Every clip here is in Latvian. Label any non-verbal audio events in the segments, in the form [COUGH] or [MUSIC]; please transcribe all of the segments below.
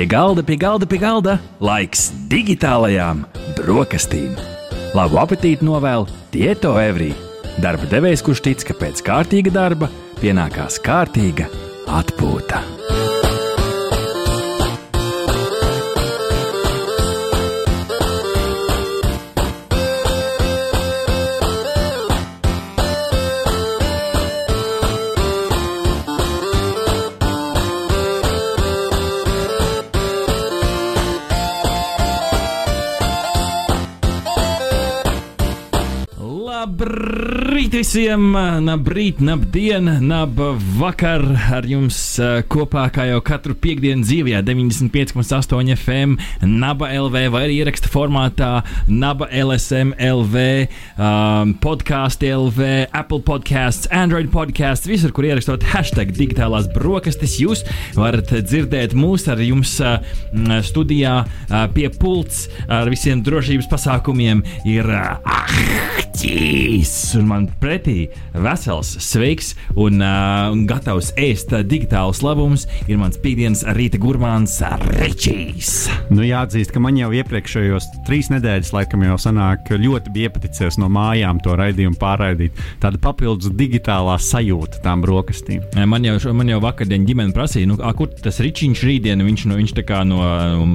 Pie galda, pie galda, pie galda laiks digitālajām brokastīm. Labu apetīti novēl Tieto Evrī. Darba devējs, kurš tic, ka pēc kārtīga darba pienākās kārtīga atpūta. Visiem! Labrīt, labdien, lab vakar! Ar jums uh, kopā kā jau katru piekdienu dzīvē, 95,8 FM, Naba LV vai arī ieraksta formātā Naba LSM LV, um, podkāstu LV, Apple podkāsts, Android podkāsts, visur, kur ierakstot hashtag digitālās brokastis, jūs varat dzirdēt mūs ar jums studijā pie pults ar visiem drošības pasākumiem. Ir uh, Ahķis! Un man pretī vesels, sveiks un uh, gatavs ēst digitālus labumus ir mans pīdienas rīta gurmāns Ričijs. Nu, jāatzīst, ka man jau iepriekšējos trīs nedēļas laikam jau sanāk ļoti bija iepaticies no mājām to raidījumu pārraidīt. Tāda papildus digitālā sajūta tām brokastīm. Man jau, man jau vakardien ģimene prasīja, nu, a, kur tas Ričiņš rītdien, viņš, nu, viņš tā kā no,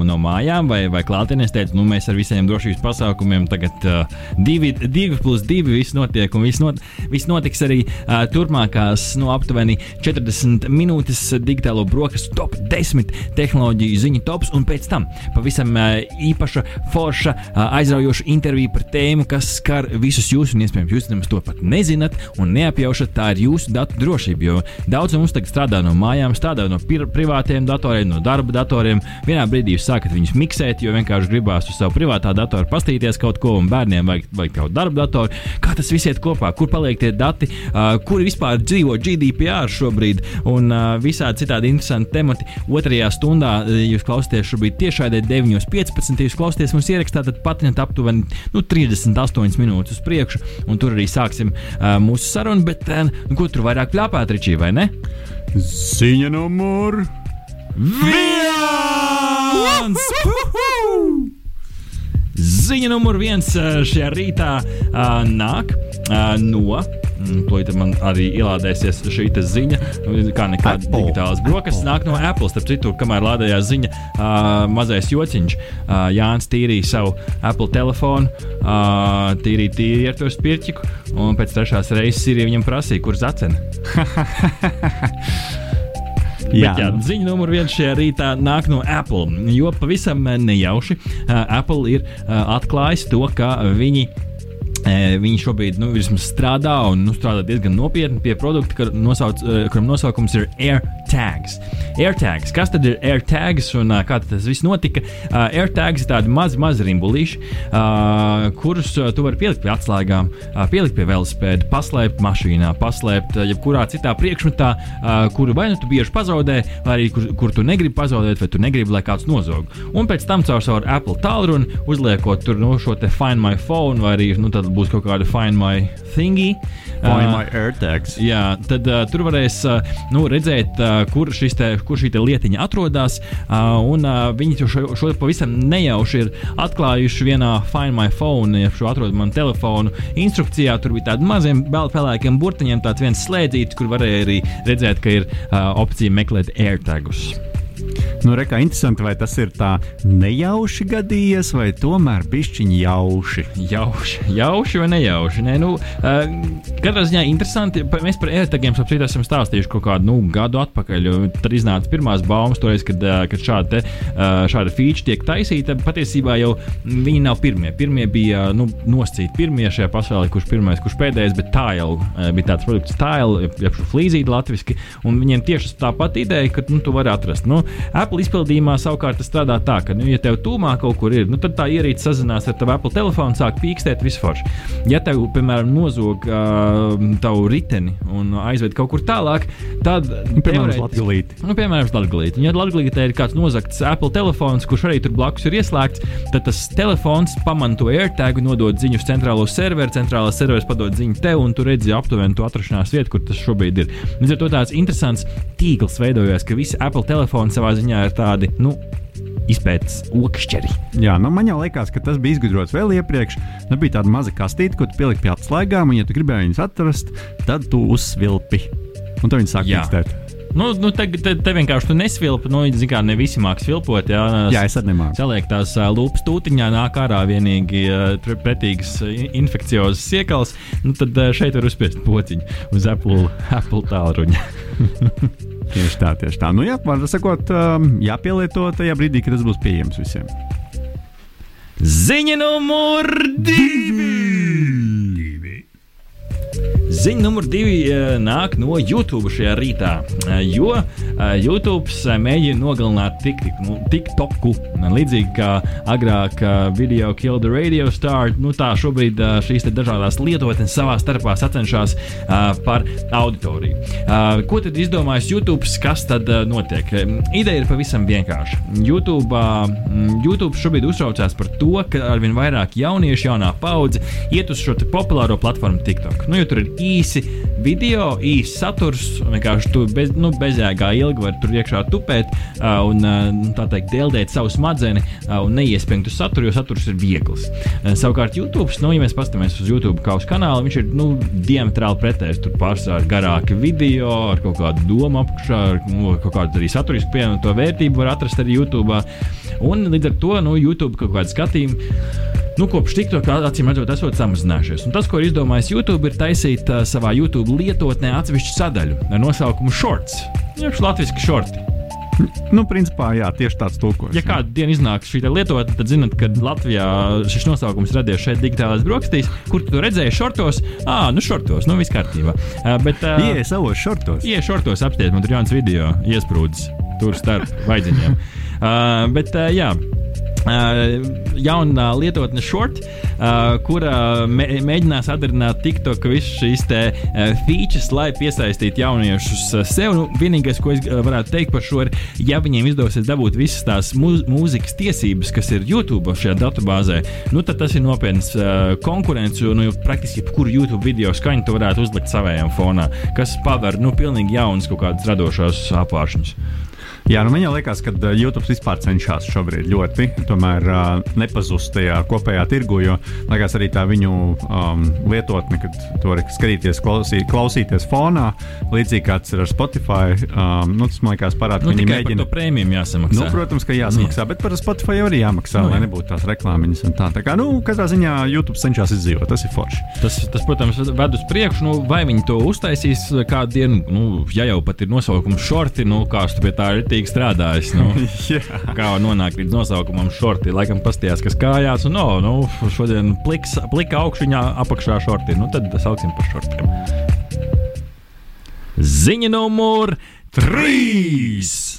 no mājām vai, vai klātienēs teica, nu, mēs ar visiem drošības pasākumiem tagad uh, divi, divi plus divi viss notiek un viss, not, viss notiks arī uh, turpmākās, nu, aptuveni 40 minūtes digitālo brokastu top 10 tehnoloģiju ziņu tops, un pēc tam pavisam uh, īpaša, forša, uh, aizraujoša intervija par tēmu, kas skar visus jūs, un iespējams, jūs nemaz to pat nezināt un neapjaušat. Tā ir jūsu datu drošība, jo daudz mums tagad strādā no mājām, strādā no privātiem datoriem, no darba datoriem. Vienā brīdī jūs sākat viņus miksēt, jo vienkārši gribās uz savu privātā datora pastīties kaut ko, un bērniem vajag, vajag kaut darba datoru. Kā tas viss iet kopā? Kur paliek tie dati, uh, kuri vispār dzīvo GDPR šobrīd, un uh, visādi citādi interesanti temati. Otrajā stundā jūs klausāties šobrīd tiešraidē 9.15. Jūs klausāties mums ierakstā, tad patinat aptuveni nu, 38 minūtes uz priekšu, un tur arī sāksim uh, mūsu sarunu. Bet, uh, nu, ko tur vairāk plāpāt, Ričī, vai ne? Ziņa numur viens! Ziņa numur viens šajā rītā nāk no. To man arī ielādēsies šī ziņa, kā nekāda Apple. digitālas brokastis. Nāk no Apple. Starp citu, kamēr lādējās ziņa, uh, mazais jociņš, uh, Jānis tīrīja savu Apple telefonu, uh, tīrīja tīri ar to spirķiku, un pēc trešās reizes ir viņam prasīja, kur zacena. [LAUGHS] Jā, Bet, jā, ziņa numur viens šajā rītā nāk no Apple. Jo pavisam eh, nejauši uh, Apple ir uh, atklājis to, ka viņi. eh, Viņi šobrīd nu, strādā un nu, strādā diezgan nopietni pie produkta, kur nosauc, eh, kuram nosaukums ir AirTags. AirTags. Kas tad ir AirTags un uh, kā tas viss notika? Uh, AirTags ir tādi mazi, mazi rimbulīši, uh, kurus uh, tu vari pielikt pie atslēgām, uh, pielikt pie velospēda, paslēpt mašīnā, paslēpt uh, jebkurā citā priekšmetā, uh, kuru vai nu tu bieži pazaudē, vai arī kur, kur tu negribi pazaudēt, vai tu negribi, lai kāds nozog. Un pēc tam caur savu Apple tālruni uzliekot tur nu, šo te Find My Phone, vai arī nu, tad būs kaut kāda Find My Thingy. Find Uh, my AirTags. Jā, tad uh, tur varēs uh, nu, redzēt, uh, kur, te, kur šī lietiņa atrodas. Uh, un uh, viņi to šo, šo pavisam nejauši ir atklājuši vienā Find My Phone, ja šo atrodu man telefonu instrukcijā. Tur bija tādi maziem pelēkiem burtiņiem, tāds viens slēdzītis, kur varēja arī redzēt, ka ir uh, opcija meklēt AirTagus. Nu, re, kā interesanti, vai tas ir tā nejauši gadījies, vai tomēr pišķiņi jauši. Jauši, jauši vai nejauši? Nē, nu, uh, katrā ziņā interesanti. Mēs par AirTagiem sapratu, esam stāstījuši kaut kādu nu, gadu atpakaļ. Tad iznāca pirmās baumas, toreiz, kad, uh, kad šāda, te, uh, šāda feature tiek taisīta. Patiesībā jau viņi nav pirmie. Pirmie bija nu, noscīti pirmie šajā pasaulē, kurš pirmais, kurš pēdējais, bet uh, bija tāds produkts, tile, jeb flīzīt latviešu. Un viņiem tieši tā pati ideja, ka nu, tu vari atrast. Nu, Apple izpildījumā savukārt strādā tā, ka, nu, ja tev tūmā kaut kur ir, nu, tad tā ierīce sazinās ar tavu Apple telefonu, sāk pīkstēt visforši. Ja tev, piemēram, nozog uh, tavu riteni un aizved kaut kur tālāk, tad, Nu, Piemēram, Latgalīti. Nu, Latvijas Ja Latvijā ir kāds nozagts Apple telefons, kurš arī tur blakus ir ieslēgts, tad tas telefons pamana to AirTag, nodod ziņu uz centrālo serveru, centrālā serveris padod ziņu tev, un tu redzi aptuveni to atrašanās vietu, kur tas šobrīd ir. Līdz ar to tāds interesants tīkls veidojas, ka visi Apple telefoni savā ziņā ir tādi, nu, izpētes okšķeri. Jā, nu man jau liekas, ka tas bija izgudrots vēl iepriekš. Nu, bija tāda maza kastīte, ko tu pieliki pie atslēgām, un, ja tu gribēji viņus atrast, tad tu uzsvilpi. Un tad viņi sāk īstēt. Nu, nu, te, te, te vienkārši nesvilpi. Nu, kā ne visi mākslinieki vilpot. Jā, jā es arī nemāku. Saliek tās lūpas tūtiņā, nāk ārā vienīgi uh, pretīgas uh, infekciozas siekals. Nu, tad uh, šeit var uzspiest pociņu uz Apple, Apple tālruņa. [LAUGHS] tieši tā, tieši tā. Nu, jā, var sakot, um, jāpielieto tajā brīdī, kad tas būs pieejams visiem. Ziņa numur divi! Ziņa numur divi eh, nāk no YouTube šajā rītā, eh, jo eh, YouTube mēģina nogalināt TikToku. Līdzīgi kā agrāk video Kill the Radio Star, nu tā šobrīd šīs dažādas lietotnes savā starpā sacenšas par auditoriju. Ko tad izdomājis YouTube? Kas tad notiek? Ideja ir pavisam vienkārša. YouTube, YouTube šobrīd uztraucās par to, ka arvien vairāk jauniešu, jaunā paudze iet uz šo populāro platformu TikTok. Nu, tur ir īsi video, īsi saturs. Vienkārši tu bez, nu, bezjēgā ilgi vari tur iekšā tupēt uh, un uh, tā teikt, dēldēt savu smadzenes uh, un neiespringtu saturu, jo saturs ir viegls. Uh, savukārt, YouTube, nu, ja mēs paskatāmies uz YouTube kā uz kanālu, viņš ir nu, diametrāli pretējs. Tur pārsvarā ir garāki video ar kaut kādu domu apakšā, ar nu, kaut kādu arī saturisku pievienoto vērtību var atrast arī YouTube. Un līdz ar to nu, YouTube kaut kādu skatījumu nu, kopš TikTok acīm redzot, esot samazinājušies. Un tas, ko ir izdomājis YouTube, ir taisīt uh, savā YouTube lietotnē atsevišķu sadaļu ar nosaukumu Shorts. Jeb latviešu shorti. Nu, principā, jā, tieši tāds tulkojums. Ja kādu dienu iznāk šī lietotne, tad zinat, ka Latvijā šis nosaukums radies šeit digitālās brokastīs, kur tu redzēji šortos. Ah, nu, šortos, nu, viss kārtībā. Uh, bet, uh, Ie, savos šortos. Ie, šortos apstiet, man tur jauns video iesprūdis tur starp vaidziņiem. Uh, bet, uh, jā. Uh, jauna lietotne Short, uh, kura mē, mēģinās atdarināt TikTok visu šīs te uh, features, lai piesaistītu jauniešus sev. Nu, vienīgais, ko es varētu teikt par šo, ir, ja viņiem izdosies dabūt visas tās mū mūzikas tiesības, kas ir YouTube šajā datubāzē, nu, tad tas ir nopietns konkurence, jo nu, praktiski jebkuru YouTube video skaņu tu varētu uzlikt savējām fonā, kas paver nu, pilnīgi jaunas kaut kādas radošās apvāršņus. Jā, nu man liekas, ka uh, YouTube vispār cenšas šobrīd ļoti tomēr, uh, nepazust tajā kopējā tirgu, jo liekas, arī tā viņu um, lietotne, kad to var skatīties, klausī, klausīties fonā, līdzīgi kā tas ir ar Spotify. Um, nu, tas man liekas, parāda, ka nu, viņi mēģina to prēmiju jāsamaksā. Nu, protams, ka jāsamaksā, Jā. bet par Spotify arī jāmaksā, nu, jā. lai nebūtu tās reklāmiņas un tā. Tā kā, nu, katrā ziņā YouTube cenšas izdzīvot, tas ir forši. Tas, tas protams, ved uz priekšu, nu, vai viņi to uztaisīs kādu dienu, nu, ja jau pat ir nosaukums shorti, nu, kā tu pie tā ir kārtīgi strādājis. Nu, [LAUGHS] kā nonākt līdz nosaukumam šorti, laikam pastījās, kas kājās, un no, nu, šodien pliks, plika augšņā, apakšā šorti. Nu, tad sauksim par šortiem. Ziņa numur 3!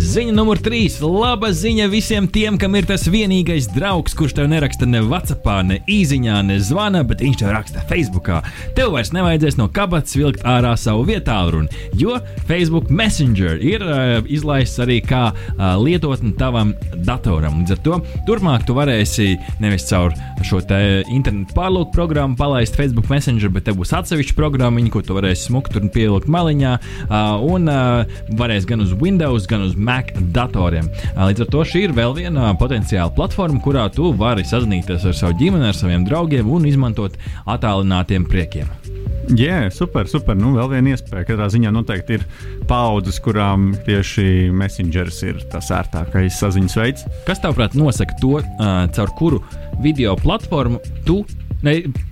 Ziņa numur 3. Laba ziņa visiem tiem, kam ir tas vienīgais draugs, kurš tev neraksta ne WhatsApp, ne īsiņā, ne zvana, bet viņš tev raksta Facebook. Tev vairs nevajadzēs no kabatas vilkt ārā savu vietālu runu, jo Facebook Messenger ir uh, izlaists arī kā uh, lietotne tavam datoram. Līdz ar to turpmāk tu varēsi nevis caur šo internetu pārlūku programmu palaist Facebook Messenger, bet tev būs atsevišķa programma, ko tu varēsi smukt un pielikt maliņā, uh, un uh, varēs gan uz Windows, gan uz Mac datoriem. Līdz ar to šī ir vēl viena potenciāla platforma, kurā tu vari sazināties ar savu ģimeni, ar saviem draugiem un izmantot attālinātiem priekiem. Jā, yeah, super, super. Nu, vēl viena iespēja. Katrā ziņā noteikti ir paudzes, kurām tieši Messengers ir tas ērtākais saziņas veids. Kas tavuprāt nosaka to, caur kuru video platformu tu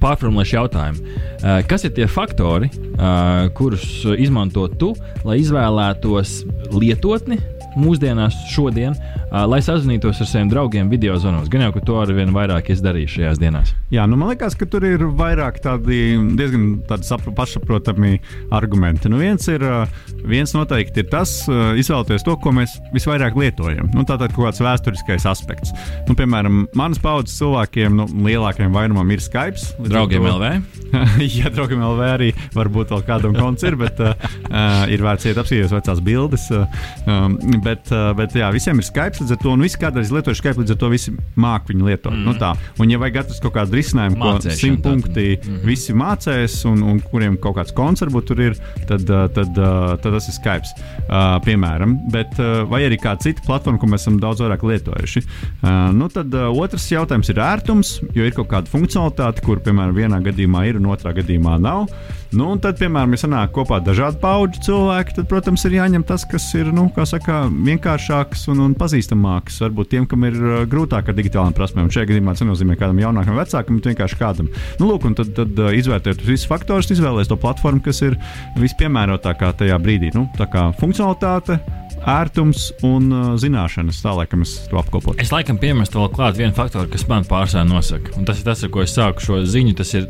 pārformulēšu jautājumu. Uh, kas ir tie faktori, uh, kurus izmanto tu, lai izvēlētos lietotni mūsdienās, šodien, uh, lai sazinātos ar saviem draugiem video zvanos? Gan jau, ka to ar vien vairāk izdarīju šajās dienās. Jā, nu man liekas, ka tur ir vairāk tādi diezgan tādi pašsaprotami argumenti. Nu, viens, ir, viens noteikti ir tas, izvēlēties to, ko mēs visvairāk lietojam. Nu, tātad kaut kāds vēsturiskais aspekts. Nu, piemēram, manas paudzes cilvēkiem, nu, lielākajam vairumam ir Skype. Draugiem to, LV. [LAUGHS] Jā, draugiem LV arī varbūt vēl kādam konts ir, bet uh, ir vērts iet apskatīties vecās bildes. Uh, um, bet, uh, bet jā, visiem ir Skype līdz ar to, un visi kādreiz lieto Skype līdz ar to visi māk viņu lietot. Mm. Nu, tā. un, ja vajag atrast kaut kādu risinājumu, ko simt punkti mm visi mācēs, un, un kuriem kaut kāds konts varbūt tur ir, tad, uh, tad, uh, tad tas ir Skype. Uh, piemēram, bet, uh, vai arī kāda cita platforma, ko mēs esam daudz vairāk lietojuši. Uh, nu, tad uh, otrs jautājums ir ērtums, jo ir kaut kāda funkcionalitāte, kur, piemēram, vienā gadījumā ir un otrā gadījumā nav. Nu, un tad, piemēram, ja sanāk kopā dažādu pauģu cilvēki, tad, protams, ir jāņem tas, kas ir nu, saka, vienkāršāks un, un pazīstamāks. Varbūt tiem, kam ir uh, grūtāk ar digitālām prasmēm. Šajā gadījumā tas nenozīmē kādam jaunākam, vecākam, bet vienkārši kādam. Nu, lūk, un tad, tad uh, izvērtējot visus faktorus, izvēlēties to platformu, kas ir vispiemērotākā tajā brīdī. Nu, tā kā funkcionalitāte, ērtums un uh, zināšanas. Tā laikam es to apkopotu. Es laikam piemestu vēl klāt vienu faktoru, kas man pārsvarā nosaka. Un tas ir tas, ar ko es sāku šo ziņu. Tas ir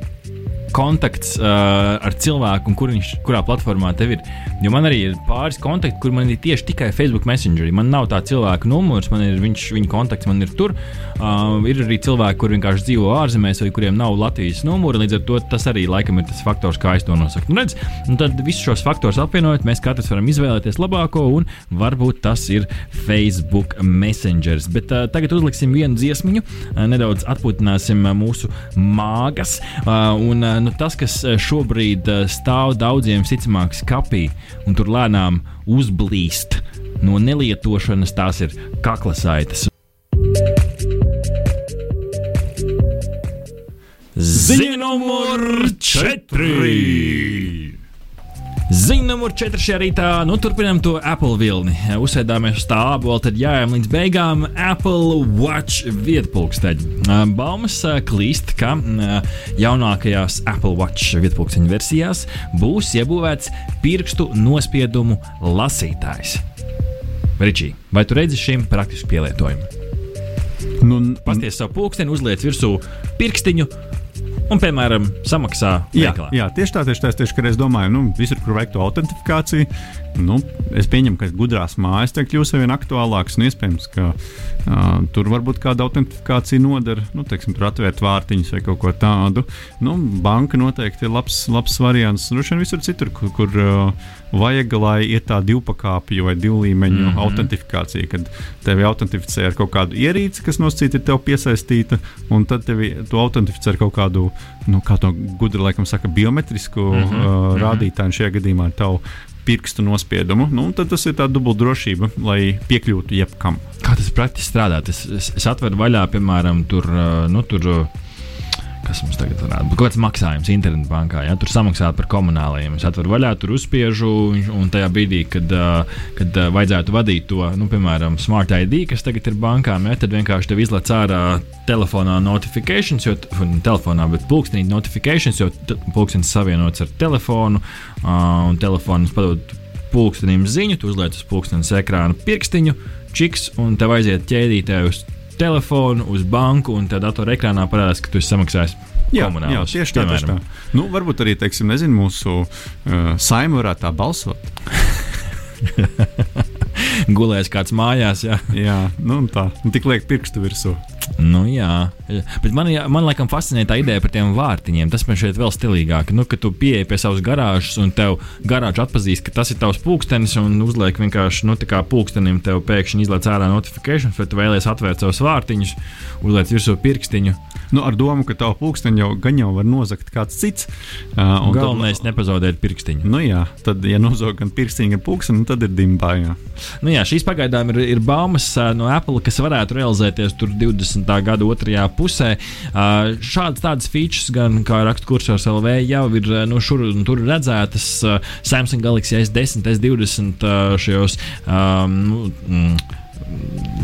kontakts uh, ar cilvēku, kur viņš, kurā platformā tev ir. Jo man arī ir pāris kontakti, kur man ir tieši tikai Facebook Messenger. Man nav tā cilvēka numurs, man ir viņš, viņa kontakts, man ir tur. Uh, ir arī cilvēki, kur vienkārši dzīvo ārzemēs, vai kuriem nav Latvijas numura. Līdz ar to tas arī laikam ir tas faktors, kā es to nosaku. Nu, redz, un tad visus šos faktorus apvienojot, mēs katrs varam izvēlēties labāko, un varbūt tas ir Facebook Messenger. Bet uh, tagad uzliksim vienu dziesmiņu, uh, nedaudz atpūtināsim uh, mūsu māgas. Uh, un, uh, nu, tas, kas eh, šobrīd eh, stāv daudziem visticamāk skapī un tur lēnām uzblīst no nelietošanas, tās ir kaklasaitas. Ziņa numur 4! Ziņa numur 4 šajā rītā. Nu, turpinām to Apple vilni. Uzsēdāmies uz tā abola, tad jājām līdz beigām Apple Watch vietpulksteņi. Baumas klīst, ka jaunākajās Apple Watch vietpulksteņu versijās būs iebūvēts pirkstu nospiedumu lasītājs. Ričī, vai tu redzi šim praktisku pielietojumu? Nu, Pasties savu pulksteni, uzliec virsū pirkstiņu un, piemēram, samaksā. Jā, veiklā. jā, tieši tā, tieši tā. Tieši, kad es domāju, nu, visur, kur vajag to autentifikāciju, nu, es pieņemu, ka gudrās mājas te kļūs ar vien aktuālākas. Un iespējams, ka uh, tur varbūt kāda autentifikācija noder, nu, teiksim, tur atvērt vārtiņus vai kaut ko tādu. Nu, banka noteikti ir labs, labs variants. Droši vien visur citur, kur, kur uh, vajag, lai ir tā divpakāpju vai divu līmeņu mm -hmm. autentifikācija, kad tevi autentificē ar kaut kādu ierīci, kas nosacīta ir tev piesaistīta, un tad tevi to autentificē ar kaut kādu, nu, kā to gudri laikam saka, biometrisku mm -hmm. uh, rādītāju, šajā gadījumā ar tavu pirkstu nospiedumu. Nu, tad tas ir tāds dubultdrošība, lai piekļūtu jebkam. Kā tas praktiski strādā? Es, es, es atveru vaļā, piemēram, tur. Uh, nu, tur kas mums tagad varētu būt. Kaut kāds maksājums internetbankā, ja tur samaksāt par komunālajiem. Es atveru vaļā, tur uzspiežu, un tajā brīdī, kad, kad vajadzētu vadīt to, nu, piemēram, Smart ID, kas tagad ir bankām, ja, tad vienkārši tev izlaiž ārā telefonā notifikācijas, jo telefonā, bet pulkstenī notifikācijas, jo pulkstenis savienots ar telefonu, un telefons padod pulkstenim ziņu, tu uzliec uz pulkstenes ekrāna pirkstiņu, čiks, un tev aiziet ķēdītē uz telefonu, uz banku, un tad datorā ekrānā parādās, ka tu esi samaksājis. Jā, jā, tieši tā, tieši tā. Nu, varbūt arī, teiksim, nezinu, mūsu uh, saima varētu tā balsot. [LAUGHS] [LAUGHS] Gulēs kāds mājās, jā. jā, nu tā, nu, tik liek pirkstu virsū. Nu, jā, bet man, man laikam fascinē tā ideja par tiem vārtiņiem. Tas man šeit vēl stilīgāk. Nu, kad tu pieeji pie savas garāžas un tev garāža atpazīst, ka tas ir tavs pulkstenis un uzliek vienkārši, nu, pulkstenim tev pēkšņi izlaiž ārā notifikācijas, vai tu vēlies atvērt savus vārtiņus, uzliek virsū pirkstiņu. Nu, ar domu, ka tavu pulksteni jau gan jau var nozagt kāds cits. Uh, Galvenais ir nepazaudēt pirkstiņu. Nu, jā, tad, ja nozog gan pirkstiņu, gan pulksteni, tad ir dimbā. Jā. Nu, jā, šīs pagaidām ir, ir baumas uh, no Apple, kas varētu realizēties 20. gada otrajā pusē. Uh, šādas tādas features, gan kā raksta kursors LV, jau ir nu, šur un tur redzētas uh, Samsung Galaxy S10, S20 uh, šajos. Um, mm,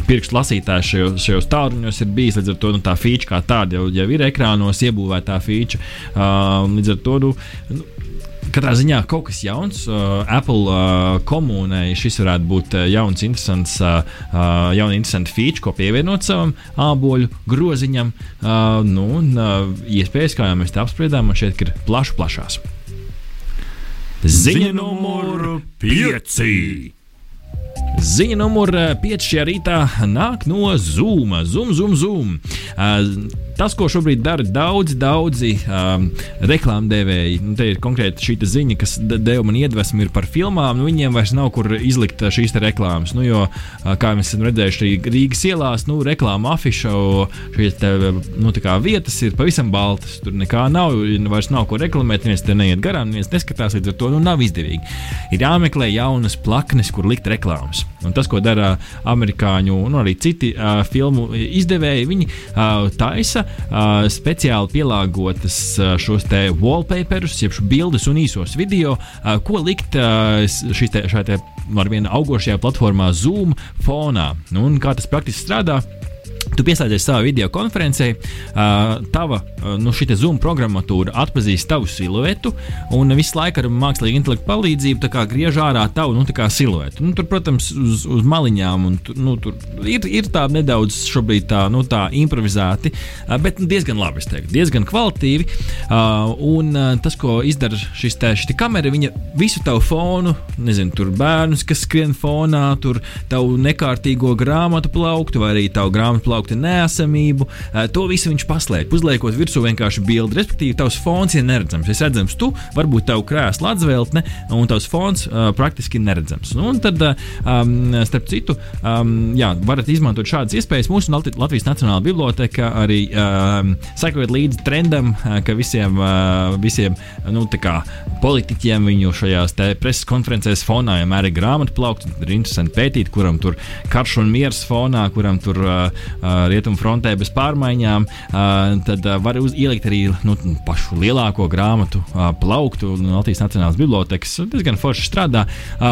pirkstu lasītājs šajos, šajos tālruņos ir bijis. Līdz ar to nu, tā feature kā tāda jau, jau ir ekrānos iebūvēta feature. Uh, līdz ar to nu, nu, Katrā ziņā kaut kas jauns. Uh, Apple uh, komunai šis varētu būt uh, jauns, interesants, uh, jauna interesanta feature, ko pievienot savam āboļu groziņam. Uh, nu, un, uh, iespējas, kā jau mēs te apspriedām, man šķiet, ir plaši plašās. Ziņa numur 5! Ziņa numur 5 šajā rītā nāk no Zoom. Zoom, Zoom, Zoom. Uh, tas, ko šobrīd dara daudzi, daudzi um, reklāmdevēji, nu, te ir konkrēti šī ziņa, kas deva man iedvesmu par filmām. Nu, viņiem vairs nav kur izlikt šīs reklāmas. Nu, jo, kā mēs esam redzējuši, Rīgas ielās nu, reklāma afiša, šīs nu, vietas ir pavisam baltas. Tur nekā nav, vairs nav ko reklamēt. Neviens te neiet garām, neviens neskatās līdz ar to. Nu, nav izdevīgi. Ir jāmeklē jaunas plaknes, kur likt reklāmas. Un tas, ko dara amerikāņu un arī citi uh, filmu izdevēji, viņi uh, taisa uh, speciāli pielāgotas uh, šos te wallpaperus, jeb bildes un īsos video, uh, ko likt uh, šajā te, ar vienu augošajā platformā Zoom fonā. Nu, un kā tas praktiski strādā? Tu pieslēdzies savā video konferencē, tava nu, Zoom programmatūra atpazīst tavu siluetu un visu laiku ar mākslīgu intelektu palīdzību griež ārā tavu nu, siluetu. Nu, tur, protams, uz, uz maliņām un, nu, tur ir, ir tā nedaudz šobrīd tā, nu, tā improvizēti, bet nu, diezgan labi, teiktu, diezgan kvalitīvi. Un tas, ko izdara šis te, šī kamera, viņa visu tavu fonu, nezinu, tur bērnus, kas skrien fonā, tur tavu nekārtīgo grāmatu plauktu vai arī tavu grāmatu plauktu nosaukta neesamību. To visu viņš paslēpj, uzliekot virsū vienkārši bildi. Respektīvi, tavs fons ir neredzams. Es redzams, tu varbūt tavu krēslu atzveltne, un tavs fons uh, praktiski neredzams. Nu, un tad, um, starp citu, um, jā, varat izmantot šādas iespējas. Mūsu Latvijas Nacionālā biblioteka arī um, sekojot līdzi trendam, ka visiem, uh, visiem nu, kā, politiķiem viņu šajās preses konferencēs fonā vienmēr ir grāmatu plaukts. Ir interesanti pētīt, kuram tur karš un miers fonā, kuram tur uh, rietumu frontē bez pārmaiņām, tad var uz, ielikt arī nu, pašu lielāko grāmatu plauktu no Latvijas Nacionālās Bibliotēkas. Diezgan forši strādā.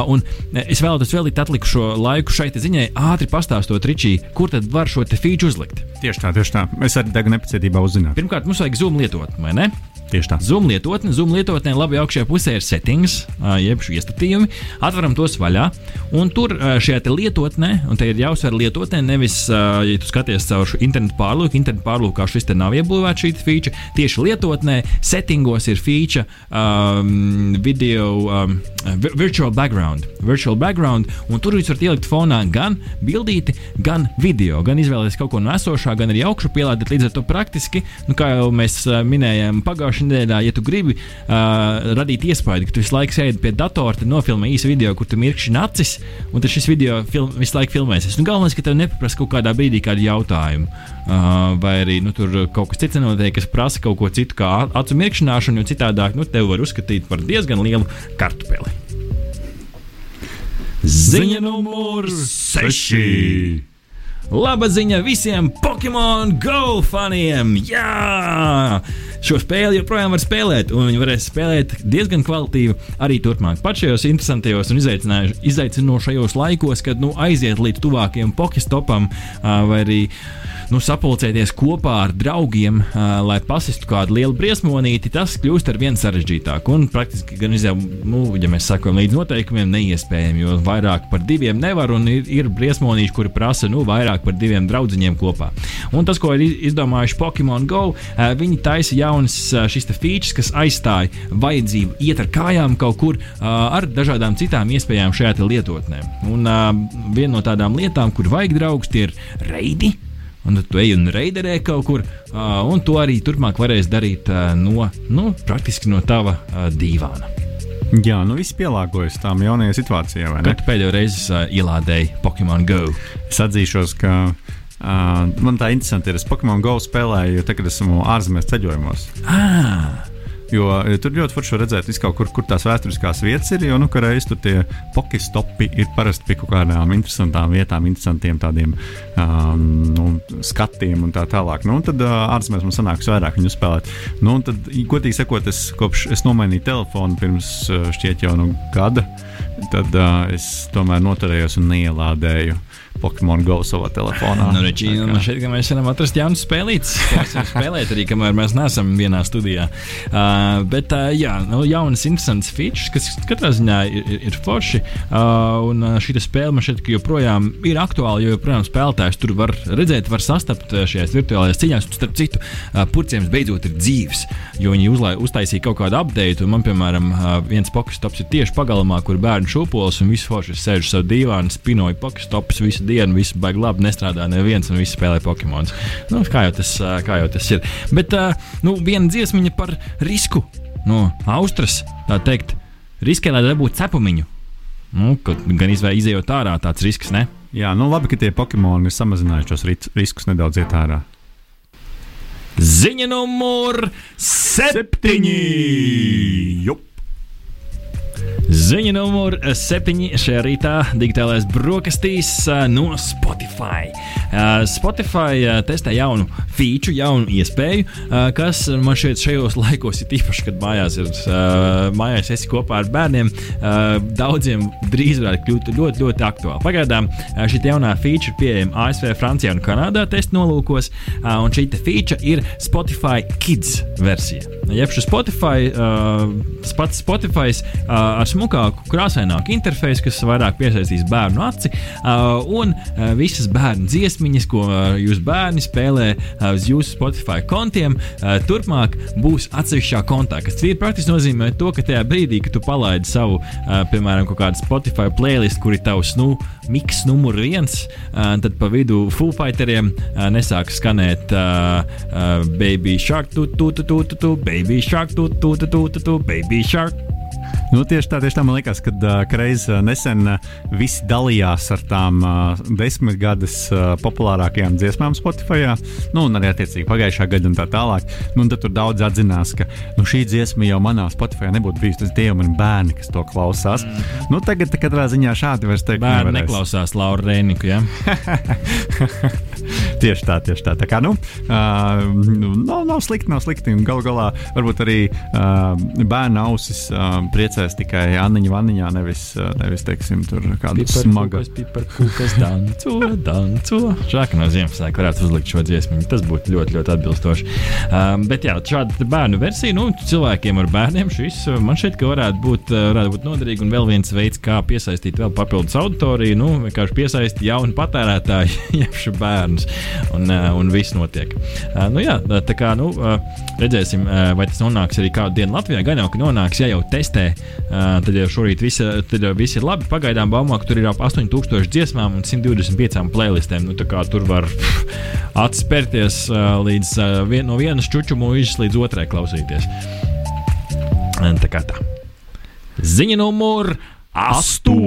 Un es vēlētos vēl likt atlikušo laiku šai ziņai, ātri pastāstot Ričī, kur tad var šo feature uzlikt. Tieši tā, tieši tā. Es arī degu nepacietībā uzzināt. Pirmkārt, mums vajag Zoom lietot, vai ne? Tieši tā. Zoom lietotne, Zoom lietotnē labi augšējā pusē ir settings, jeb iestatījumi. Atveram tos vaļā, un tur šajā lietotnē, un te ir jāuzsver lietotnē, nevis, ja tu skaties caur šo internetu pārlūku, internetu pārlūkā šis te nav iebūvēts šī feature. Tieši lietotnē, settingos ir feature um, video, um, virtual background, virtual background, un tur jūs varat ielikt fonā gan bildīti, gan video, gan izvēlēties kaut ko no esošā, gan arī augšu pielādēt. Līdz ar to praktiski, nu, kā jau mēs minējām pagājušajā pagājušajā nedēļā, ja tu gribi uh, radīt iespēju, ka tu visu laiku sēdi pie datora, tad nofilmē īsu video, kur tu mirkšķi acis, un tad šis video film, visu laiku filmēsies. Nu, galvenais, ka tev nepaprasa kaut kādā brīdī kādu jautājumu, uh, vai arī nu, tur kaut kas cits notiek, kas prasa kaut ko citu, kā acu mirkšķināšanu, jo citādāk nu, tev var uzskatīt par diezgan lielu kartupeli. Ziņa numur 6! Laba ziņa visiem Pokemon Go faniem! Jā! Šo spēli joprojām var spēlēt, un viņi varēs spēlēt diezgan kvalitīvi arī turpmāk. Pat šajos interesantajos un izaicinošajos laikos, kad nu, aiziet līdz tuvākajam Pokestopam vai arī nu, sapulcēties kopā ar draugiem, uh, lai pasistu kādu lielu briesmonīti, tas kļūst ar vien sarežģītāk. Un praktiski gan jau, nu, ja mēs sakām līdz noteikumiem, neiespējami, jo vairāk par diviem nevar, un ir, ir briesmonīši, kuri prasa nu, vairāk par diviem draugiem kopā. Un tas, ko ir izdomājuši Pokemon Go, uh, viņi taisa jaunas uh, šīs features, kas aizstāja vajadzību iet ar kājām kaut kur uh, ar dažādām citām iespējām šajā lietotnē. Un uh, viena no tādām lietām, kur vajag draugus, tie ir reidi un tu ej un reiderē kaut kur, un to arī turpmāk varēs darīt no, nu, praktiski no tava dīvāna. Jā, nu viss pielāgojas tām jaunajai situācijai. Kad pēdējo reizi uh, ielādēji Pokemon Go? Es atzīšos, ka uh, man tā interesanti ir. Es Pokemon Go spēlēju, tad, kad esmu ārzemēs ceļojumos. Ah. Jo tur ļoti forši redzēt, kur, kur tās vēsturiskās vietas ir. Jo nu, reiz tur tie pokestopi ir parasti pie kaut kādām interesantām vietām, interesantiem tādiem um, nu, skatiem un tā tālāk. Nu, un tad uh, ārzemēs man sanāks vairāk viņu spēlēt. Nu, tad, godīgi sakot, es kopš es nomainīju telefonu pirms uh, šķiet jau nu gada, tad uh, es tomēr noturējos un neielādēju. Pokemon Go savā telefonā. Nu, reči, kā... Šeit, mēs varam atrast jaunas spēlītas, kas spēlēt arī, kamēr mēs neesam vienā studijā. Uh, bet, uh, jā, nu, jaunas, interesantas features, kas katrā ziņā ir, ir, ir forši. Uh, un šī spēle man šeit joprojām ir aktuāla, jo joprojām spēlētājs tur var redzēt, var sastapt šajās virtuālajās cīņās. Un, starp citu, uh, purcēns beidzot ir dzīves, jo viņi uzlai, uztaisīja kaut kādu update. Man, piemēram, uh, viens pokstops ir tieši pagalmā, kur bērni bērnu šūpoles, un visu forši sēž savu dīvānu, spinoju pokestopus visu dienu, visu baigi labi, nestrādā neviens, un visi spēlē Pokemon. Nu, kā, jau tas, kā jau tas ir. Bet nu, viena dziesmiņa par risku no Austrijas, tā teikt, riskē, lai dabūtu cepumiņu. Nu, gan izējot ārā, tāds risks, ne? Jā, nu labi, ka tie Pokemoni ir samazinājuši šos riskus nedaudz iet ārā. Ziņa numur septiņi! Jup. Ziņa numur septiņi šajā rītā digitālais brokastīs no Spotify. Spotify testē jaunu feature, jaunu iespēju, kas man šeit šajos laikos ir īpaši, kad mājās ir mājās esi kopā ar bērniem. Daudziem drīz varētu kļūt ļoti, ļoti aktuāli. Pagaidām šī jaunā feature pieejama ASV, Francijā un Kanādā testa nolūkos, un šī feature ir Spotify Kids versija. Jeb šis Spotify, pats Spotify ar smukāku, krāsaināku interfeisu, kas vairāk piesaistīs bērnu aci, uh, un uh, visas bērnu dziesmiņas, ko uh, jūs bērni spēlē uh, uz jūsu Spotify kontiem, uh, turpmāk būs atsevišķā kontā. Kas ir praktiski nozīmē to, ka tajā brīdī, kad tu palaidi savu, uh, piemēram, kaut kādu Spotify playlist, kur ir tavs nu, miks numur viens, uh, tad pa vidu Foo Fighteriem uh, nesāk skanēt uh, uh, Baby Shark, tu, tu, tu, tu, tu, tu, Baby Shark, tu, tu, tu, tu, tu, tu, Baby Shark. Nu, tieši tā, tieši tā man liekas, kad uh, reiz uh, nesen uh, visi dalījās ar tām uh, desmitgades uh, populārākajām dziesmām Spotify. Nu, un arī attiecīgi pagājušā gada un tā tālāk. Nu, tad tur daudz atzinās, ka nu, šī dziesma jau manā Spotify nebūtu bijusi. Tas tie jau ir bērni, kas to klausās. Mm. Nu, tagad, katrā ziņā šādi vairs teikt, bērni nevarēs. neklausās Laura Rēniku. Ja? [LAUGHS] tieši tā, tieši tā. tā kā, nu, uh, nav, nav slikti, nav slikti. Galu galā varbūt arī uh, bērnu ausis uh, priecē priecēs tikai Anniņa vaniņā, nevis, nevis teiksim, tur kādu smagu. Piparkūkas danco, danco. Žāk no Ziemassvētku varētu uzlikt šo dziesmu. Tas būtu ļoti, ļoti atbilstoši. Um, bet jā, šāda bērnu versija, nu, cilvēkiem ar bērniem šis man šeit varētu būt, varētu būt noderīgi. Un vēl viens veids, kā piesaistīt vēl papildus auditoriju, nu, vienkārši piesaistīt jaunu patērētāju, [LAUGHS] jebšu bērnus. Un, un viss notiek. Uh, nu, jā, tā kā, nu, redzēsim, vai tas nonāks arī kādu dienu Latvijā. Gan jau, ka nonāks, ja jau testē tad jau šorīt viss ir labi. Pagaidām baumā, ka tur ir ap 8000 dziesmām un 125 playlistēm. Nu, tur var [LAUGHS] atspērties līdz vien, no vienas čuču mūžas līdz otrai klausīties. Tā kā tā. Ziņa numur 8!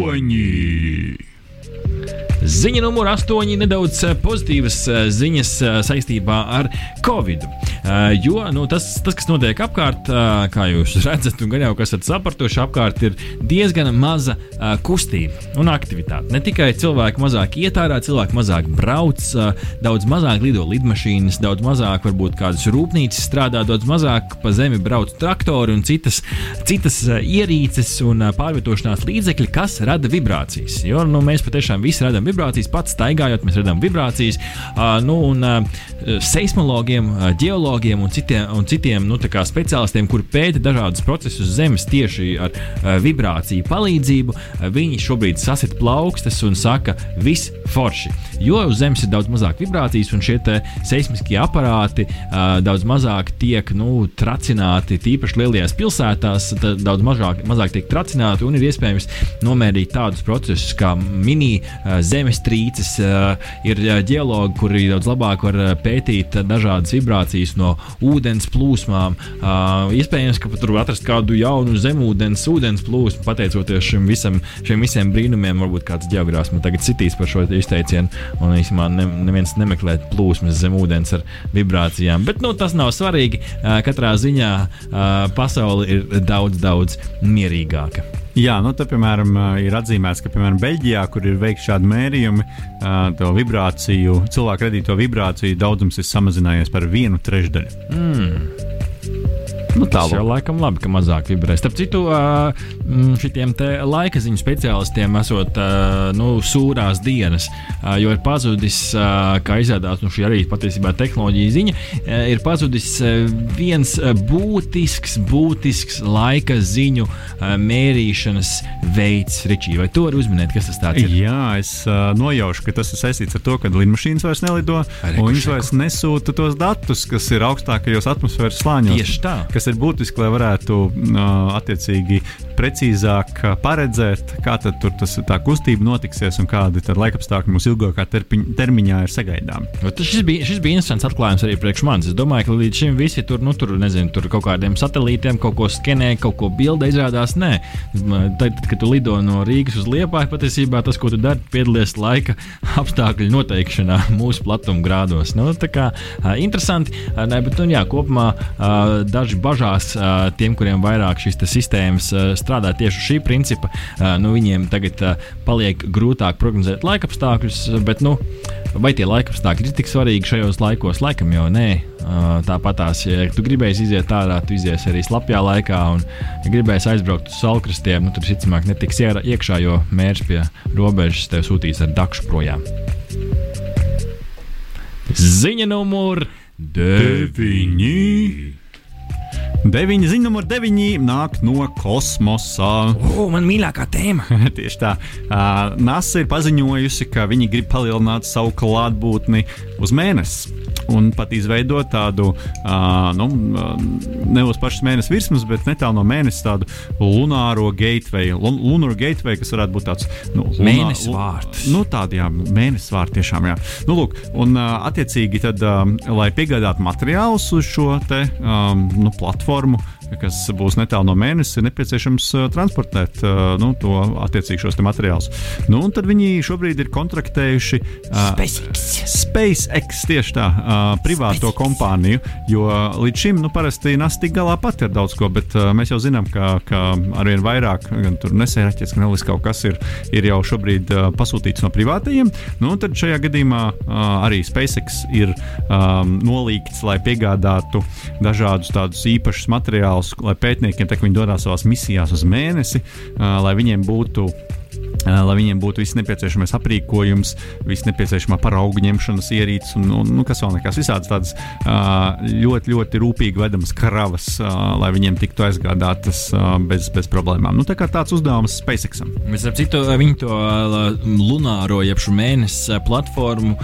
Ziņa numur 8 - nedaudz eh, pozitīvas eh, ziņas eh, saistībā ar Covid. Jo nu, tas, tas, kas notiek apkārt, kā jūs [LAUGHS] redzat, un gan jau kas esat sapratuši, apkārt ir diezgan maza kustība un aktivitāte. Ne tikai cilvēki mazāk iet ārā, cilvēki mazāk brauc, daudz mazāk lido lidmašīnas, daudz mazāk varbūt kādas rūpnīcas strādā, daudz mazāk pa zemi brauc traktori un citas, citas ierīces un pārvietošanās līdzekļi, kas rada vibrācijas. Jo nu, mēs patiešām visi radām vibrācijas, pats staigājot, mēs redzam vibrācijas. Nu, un seismologiem, geologiem un citiem, un citiem nu, speciālistiem, kuri pēta dažādus procesus Zemes tieši ar vibrāciju palīdzību, viņi šobrīd sasit plaukstas un saka, viss forši. Jo uz Zemes ir daudz mazāk vibrācijas, un šie seismiskie aparāti daudz mazāk tiek nu, tracināti, tīpaši lielajās pilsētās, daudz mazāk, mazāk tiek tracināti, un ir iespējams nomērīt tādus procesus kā mini uh, zemestrīces, eh, ir eh, geologi, kuri daudz labāk var eh, pētīt dažādas vibrācijas no ūdens plūsmām. Iespējams, ka tur var atrast kādu jaunu zemūdens ūdens plūsmu, pateicoties šim visam, šiem visiem brīnumiem. Varbūt kāds geogrāfs man tagad citīs par šo izteicienu, un īstenībā ne, neviens nemeklē plūsmas zem ūdens ar vibrācijām. Bet nu, tas nav svarīgi. Katrā ziņā pasaule ir daudz, daudz mierīgāka. Jā, nu, tad, piemēram, ir atzīmēts, ka, piemēram, Beļģijā, kur ir veikti šādi mērījumi, to vibrāciju, cilvēku radīto vibrāciju daudzums ir samazinājies par vienu trešdaļu. Mm. Nu, tas jau laikam labi, ka mazāk vibrē. Starp citu, šiem laika ziņu speciālistiem esot nu, sūrās dienas, jo ir pazudis, kā izrādās, nu, šī arī patiesībā tehnoloģija ziņa, ir pazudis viens būtisks, būtisks laika ziņu mērīšanas veids. Ričī, vai to var uzminēt, kas tas ir? Jā, es nojaušu, ka tas ir saistīts ar to, ka lidmašīnas vairs nelido, Arī, un viņš vairs nesūta tos datus, kas ir augstākajos atmosfēras slāņos. Tieši tā. Kas ir būtiski, lai varētu attiecīgi precīzāk paredzēt, kā tas, tā kustība notiksies un kādi laikapstākļi mums ilgākā termiņā ir sagaidām. Šis bija, šis bija interesants atklājums arī priekš manis. Es domāju, ka līdz šim visi tur, nu, tur, nezinu, tur kaut kādiem satelītiem kaut ko skenē, kaut ko bildē izrādās. Nē, tad, kad tu lido no Rīgas uz Liepāju, patiesībā tas, ko tu dari, piedalies laika [LAUGHS] apstākļu noteikšanā [LAUGHS] mūsu platuma grādos. Nu, tā kā interesanti, ne, bet nu, jā, kopumā daži bažās tiem, kuriem vairāk šīs sistēmas strādā tieši uz šī principa, nu, viņiem tagad paliek grūtāk prognozēt laika apstākļus, bet nu, vai tie laika apstākļi ir tik svarīgi šajos laikos? Laikam jau nē. Tāpatās, ja tu gribēsi iziet ārā, tu izies arī slapjā laikā, un, ja gribēsi aizbraukt uz salkrastiem, nu, tad, visticamāk, netiks iekšā, jo mērķis pie robežas tev sūtīs ar dakšu projām. Ziņa numur deviņi. Deviņi ziņa numur deviņi nāk no kosmosa. O, man mīļākā tēma. [LAUGHS] Tieši tā. Uh, NASA ir paziņojusi, ka viņi grib palielināt savu klātbūtni uz mēnesi un pat izveidot tādu, uh, nu, ne uz pašas mēnesis virsmas, bet netālu no mēnesis tādu lunāro gateway. Lun lunar gateway, kas varētu būt tāds nu, mēnesis vārds. Nu, tādi, jā, mēnesis vārds tiešām, jā. Nu, lūk, un uh, attiecīgi tad, um, lai piegādātu materiālus uz šo te um, nu, platformu, kas būs netālu no mēnesis, ir nepieciešams uh, transportēt uh, nu, to attiecīgi šos materiālus. Nu, tad viņi šobrīd ir kontraktējuši uh, SpaceX. SpaceX tieši tā, privāto SpaceX. kompāniju, jo līdz šim nu, parasti NASA tik galā pati ar daudz ko, bet mēs jau zinām, ka, ka arvien vairāk gan tur nesēraķis, gan vēl kaut kas ir, ir jau šobrīd pasūtīts no privātajiem. Nu, tad šajā gadījumā arī SpaceX ir um, nolīgts, lai piegādātu dažādus tādus īpašus materiālus, lai pētniekiem, tā, viņi dodas savās misijās uz mēnesi, lai viņiem būtu lai viņiem būtu viss nepieciešamais aprīkojums, viss nepieciešamā paraugu ņemšanas ierīces un, un nu, kas vēl nekas. Visādas tādas ļoti, ļoti rūpīgi vedamas kravas, lai viņiem tiktu aizgādātas bez, bez problēmām. Nu, tā kā tāds uzdevums SpaceXam. Mēs ar citu viņi to lunāro, jeb šo mēnesi platformu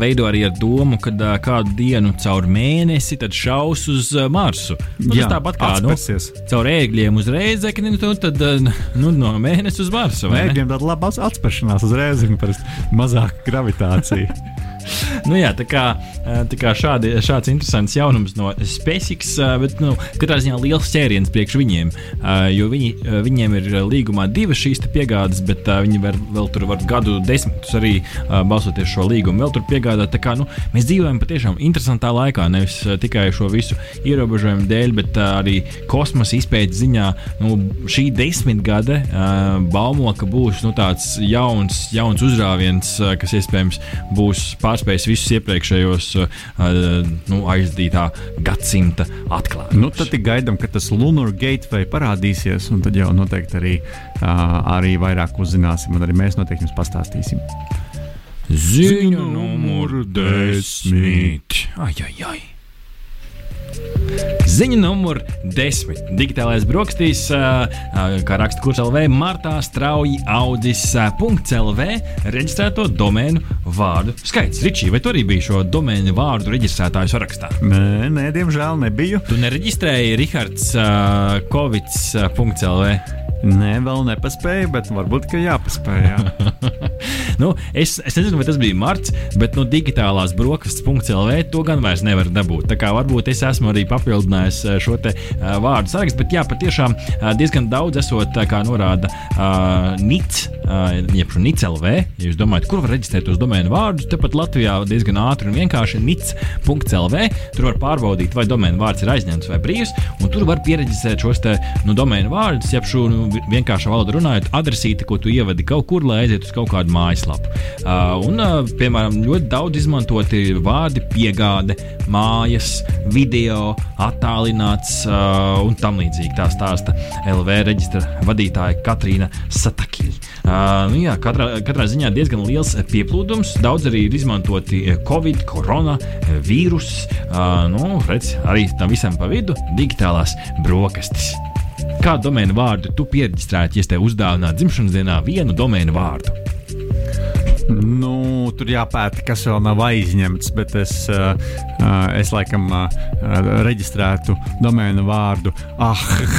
veido arī ar domu, ka kādu dienu caur mēnesi šaus uz Marsu. Nu, Jā, tāpat kā nu, caur ēgļiem uz reizekni, nu, tad nu, no mēnesis uz Marsu. Ēgļiem tāda laba atspēršanās uzreiz, un parasti mazāka gravitācija. [LAUGHS] nu, jā, tā kā, tā kā šādi, šāds interesants jaunums no SpaceX, bet nu, katrā ziņā liels ķēriens priekš viņiem. Jo viņi, viņiem ir līgumā divas šīs piegādes, bet viņi var, vēl tur var gadu desmitus arī balsoties šo līgumu, vēl tur piegādāt. Kā, nu, mēs dzīvojam patiešām interesantā laikā, nevis tikai šo visu ierobežojumu dēļ, bet arī kosmosa izpētes ziņā. Nu, šī desmitgade baumo, ka būs nu, tāds jauns, jauns uzrāviens, kas iespējams būs pārspējis pārspējis visus iepriekšējos uh, nu, aizdītā gadsimta atklājumus. Nu, tad gaidām, ka tas Lunar Gateway parādīsies, un tad jau noteikti arī, uh, arī vairāk uzzināsim, un arī mēs noteikti jums pastāstīsim. Ziņa numur desmit. Ai, ai, ai. Ziņa numur 10. Digitālais brokastīs, kā raksta kurs LV, martā strauji audzis .lv reģistrēto domēnu vārdu skaits. Ričī, vai tu arī biji šo domēnu vārdu reģistrētāju sarakstā? Nē, nē, diemžēl nebiju. Tu nereģistrēji Rihards Kovits.lv. Nē, vēl nepaspēju, bet varbūt ka jāpaspēj. Jā. [LAUGHS] nu, es, es nezinu, vai tas bija marts, bet no nu, digitālās brokastis.CLV to gan vairs nevar dabūt. Tā kā varbūt es esmu arī papildinājis eh, šo te uh, vārdu sarakstu, bet jā, patiešām uh, diezgan daudz esot, uh, kā norāda uh, NIC, uh, jeb šo NIC LV. Ja jūs domājat, kur var reģistrēt tos domēnu vārdus, tepat Latvijā diezgan ātri un vienkārši NIC.CLV. Tur var pārbaudīt, vai domēnu vārds ir aizņemts vai brīvs, un tur var pieregistrēt šos te nu, domēnu vārdus, jeb šo nu, vienkāršā valodā runājot, adresīti, ko tu ievadi kaut kur, lai aizietu uz kaut kādu mājaslapu. Uh, un, uh, piemēram, ļoti daudz izmantoti vārdi, piegāde, mājas, video, attālināts uh, un tam līdzīgi. Tā stāsta LV reģistra vadītāja Katrīna Satakī. Uh, nu, jā, katrā, katrā ziņā diezgan liels pieplūdums. Daudz arī ir izmantoti Covid, korona, vīruss. Uh, nu, redz, arī tam visam pa vidu digitālās brokastis. Kādu domēnu vārdu tu pierģistrētu, ja tev uzdāvinātu dzimšanas dienā vienu domēnu vārdu? Nu, tur jāpēta, kas vēl nav aizņemts, bet es, uh, es laikam uh, reģistrētu domēnu vārdu ahis.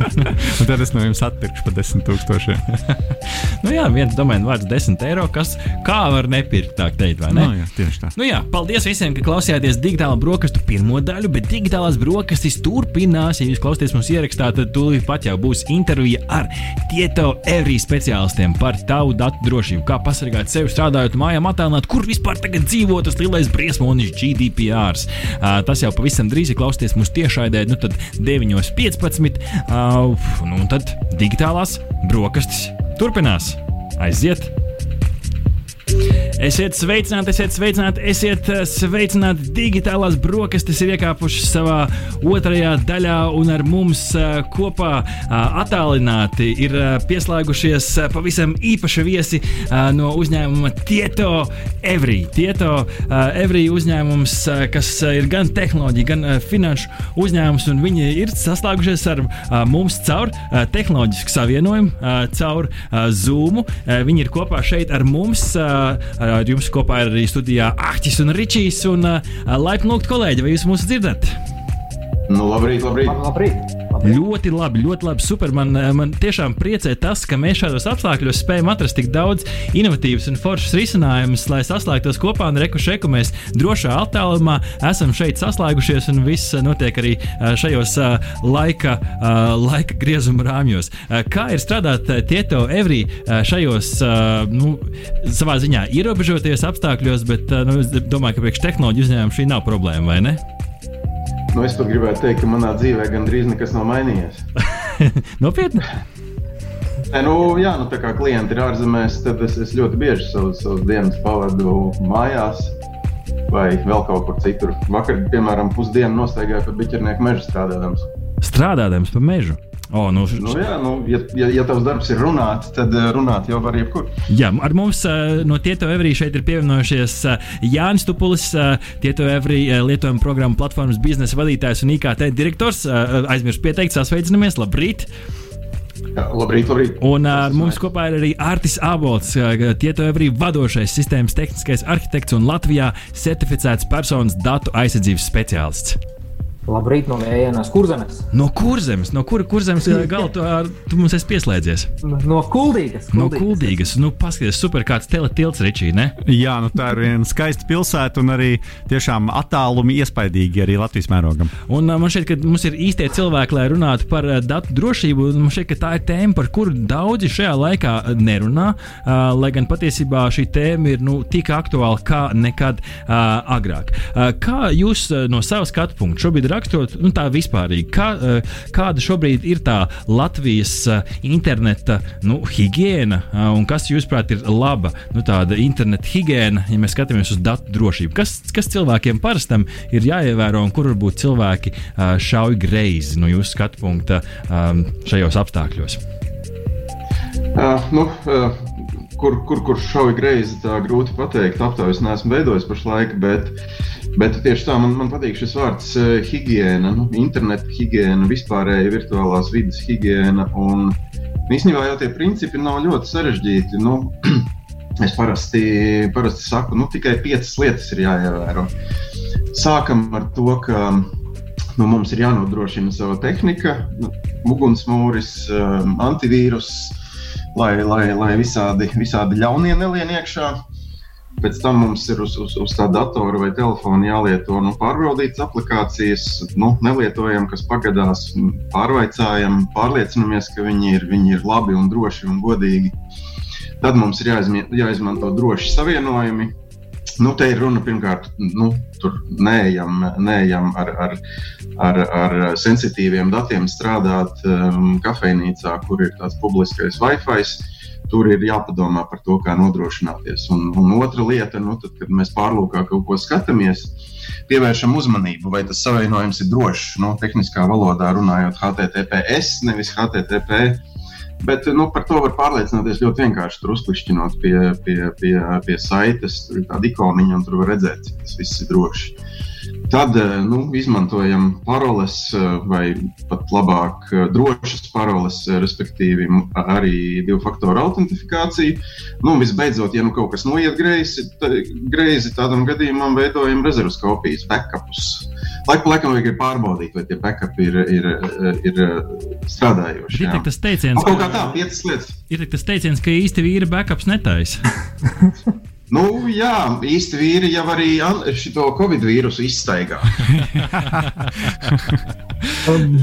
[LAUGHS] Un tad es no jums atpirkšu par 10,000. [LAUGHS] nu jā, viens domēna vārds 10 eiro, kas kā var nepirkt, tā teikt, vai ne? no, jā, tieši tā. Nu jā, paldies visiem, ka klausījāties digitālā brokastu pirmo daļu, bet digitālās brokastis turpinās. Ja jūs klausāties mums ierakstā, tad tūlīt pat jau būs intervija ar Tieto Every speciālistiem par tavu datu drošību, kā pasargāt sevi strādājot mājām, attēlot, kur vispār tagad dzīvo tas lielais briesmonis GDPR. Uh, tas jau pavisam drīz, ja klausāties mūsu tiešraidē, nu tad 9.15. Uh, nu, un tad digitālās brokastis turpinās. Aiziet! Esiet sveicināti, esiet sveicināti, esiet eh, sveicināti. Digitālās brokastis ir iekāpušas savā otrajā daļā, un ar mums eh, kopā eh, attālināti ir pieslēgušies pavisam īpaši viesi no uzņēmuma Tieto Every. Tieto Every uzņēmums, kas ir gan tehnoloģija, gan finanšu uzņēmums, un viņi ir saslēgušies ar mums caur tehnoloģisku savienojumu, caur Zoom. Viņi ir kopā šeit ar mums. Ar jums kopā ir arī studijā Ahtis un Ričijs. Un, laipni lūgt, kolēģi, vai jūs mūs dzirdat? Nu, labrīt, labrīt. Labrīt! Ļoti labi, ļoti labi. Super. Man, man tiešām priecē tas, ka mēs šādos apstākļos spējam atrast tik daudz innovatīvas un foršas risinājumus, lai saslēgtos kopā un rekušeku. Mēs drošā attālumā esam šeit saslēgušies, un viss notiek arī šajos laika, laika griezuma rāmjos. Kā ir strādāt Tieto Every šajos, nu, savā ziņā ierobežotajos apstākļos, bet nu, es domāju, ka priekš tehnoloģiju uzņēmumu šī nav problēma, vai ne? Nu, es pat gribētu teikt, ka manā dzīvē gandrīz nekas nav mainījies. [LAUGHS] Nopietni! Nē, nu, jā, nu, tā kā klienti ir ārzemēs, tad es, es ļoti bieži savus, savus dienas pavadu mājās vai vēl kaut kur citur. Vakar, piemēram, pusdienu nostaigāju pa biķernieku mežu strādājot. Strādājot pa mežu. Oh, nu, Nu, jā, nu, ja, ja, ja tavs darbs ir runāt, tad eh, runāt jau var jebkur. Jā, ar mums uh, no Tieto Evrī šeit ir pievienojušies uh, Jānis Tupulis, Tieto Evrī uh, lietojuma programmu platformas biznesa vadītājs un IKT direktors. Aizmirst pieteikt, sasveicinamies, labrīt! Jā, labrīt, labrīt. Un ar mums kopā ir arī Artis Abols, Tieto Evrī vadošais sistēmas tehniskais arhitekts un Latvijā certificēts personas datu aizsardzības speciālists. Labrīt no Vējienas kurzemes. No kurzemes, no kura kurzemes uh, gala tu, tu mums esi pieslēdzies? No Kuldīgas. No kuldīgas. Nu, paskaties, super kāds teletilts, Ričī, ne? Jā, nu tā ir viena skaista pilsēta un arī tiešām attālumi iespaidīgi arī Latvijas mērogam. Un uh, man šķiet, ka mums ir īstie cilvēki, lai runātu par uh, datu drošību. un Man šķiet, ka tā ir tēma, par kuru daudzi šajā laikā nerunā. Lai gan patiesībā šī tēma ir nu, tik aktuāla kā nekad agrāk. Kā jūs no savas skatu punkta šobrīd raksturot, nu, tā vispārīgi, kā, uh, kāda šobrīd ir tā Latvijas uh, interneta nu, higiēna uh, un kas, jūsuprāt, ir laba nu, tāda interneta higiēna, ja mēs skatāmies uz datu drošību? Kas, kas cilvēkiem parastam ir jāievēro un kur varbūt cilvēki uh, šauj greizi no jūsu skatu punkta um, šajos apstākļos? Uh, nu, uh, kur, kur, kur šauja greizi, tā grūti pateikt. Aptaujas neesmu veidojis pašlaik, bet, bet tieši tā man, man patīk šis vārds uh, higiēna, nu, interneta higiēna, vispārēja virtuālās vidas higiēna. Un īstenībā jau tie principi nav ļoti sarežģīti. Nu, [CLEARS THROAT] es parasti, parasti saku, nu, tikai piecas lietas ir jāievēro. Sākam ar to, ka nu, mums ir jānodrošina sava tehnika, nu, ugunsmūris, um, antivīrus, lai, lai, lai visādi, visādi ļaunie nelien iekšā. Pēc tam mums ir uz, uz, uz tā datora vai telefona jālieto nu, pārbaudītas aplikācijas, nu, nelietojam, kas pagadās, pārvaicājam, pārliecinamies, ka viņi ir, viņi ir labi un droši un godīgi. Tad mums ir jāizmi, jāizmanto droši savienojumi. Nu, te ir runa pirmkārt, nu, tur neejam, neejam ar, ar, ar, ar sensitīviem datiem strādāt um, kafejnīcā, kur ir tāds publiskais Wi-Fi. Tur ir jāpadomā par to, kā nodrošināties. Un, un otra lieta, nu, tad, kad mēs pārlūkā kaut ko skatāmies, pievēršam uzmanību, vai tas savienojums ir drošs. Nu, tehniskā valodā runājot, HTTPS, nevis HTTP. Bet nu, par to var pārliecināties ļoti vienkārši. Tur uzklikšķinot pie, pie, pie, pie saites, tur ir tāda ikoniņa, un tur var redzēt, cik tas viss ir droši. Tad eh, nu, izmantojam paroles, eh, vai pat labāk, eh, drošas paroles, respektīvi arī divu faktoru autentifikāciju. Nu, visbeidzot, ja nu kaut kas noiet greizi, greizi tādam gadījumam veidojam rezerves kopijas, backupus. Laiku pa laikam vajag pārbaudīt, vai tie backupi ir, ir, ir strādājoši. Ir tas teiciens, nu, ka, kaut kā tā. Ir tas teiciens, ka īsti vīri backups netaisa. [LAUGHS] Nu, jā, īsti vīri jau arī šo covid vīrusu izstaigā. [LAUGHS]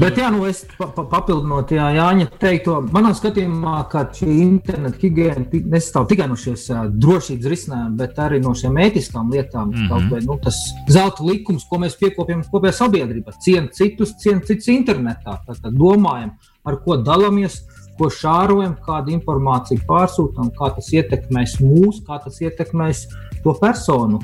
Bet, jā, nu es pa, pa, papildinot jā, Jāņa teikto, manā skatījumā, ka šī interneta higiēna nesastāv tikai no šīs uh, drošības risinājuma, bet arī no šiem ētiskām lietām. Mm -hmm. vai, nu, tas zelta likums, ko mēs piekopjam kopējā sabiedrībā, cienīt citus, cienīt citus internetā, tad, tad domājam, ar ko dalāmies ko šārojam, kādu informāciju pārsūtām, kā tas ietekmēs mūs, kā tas ietekmēs to personu.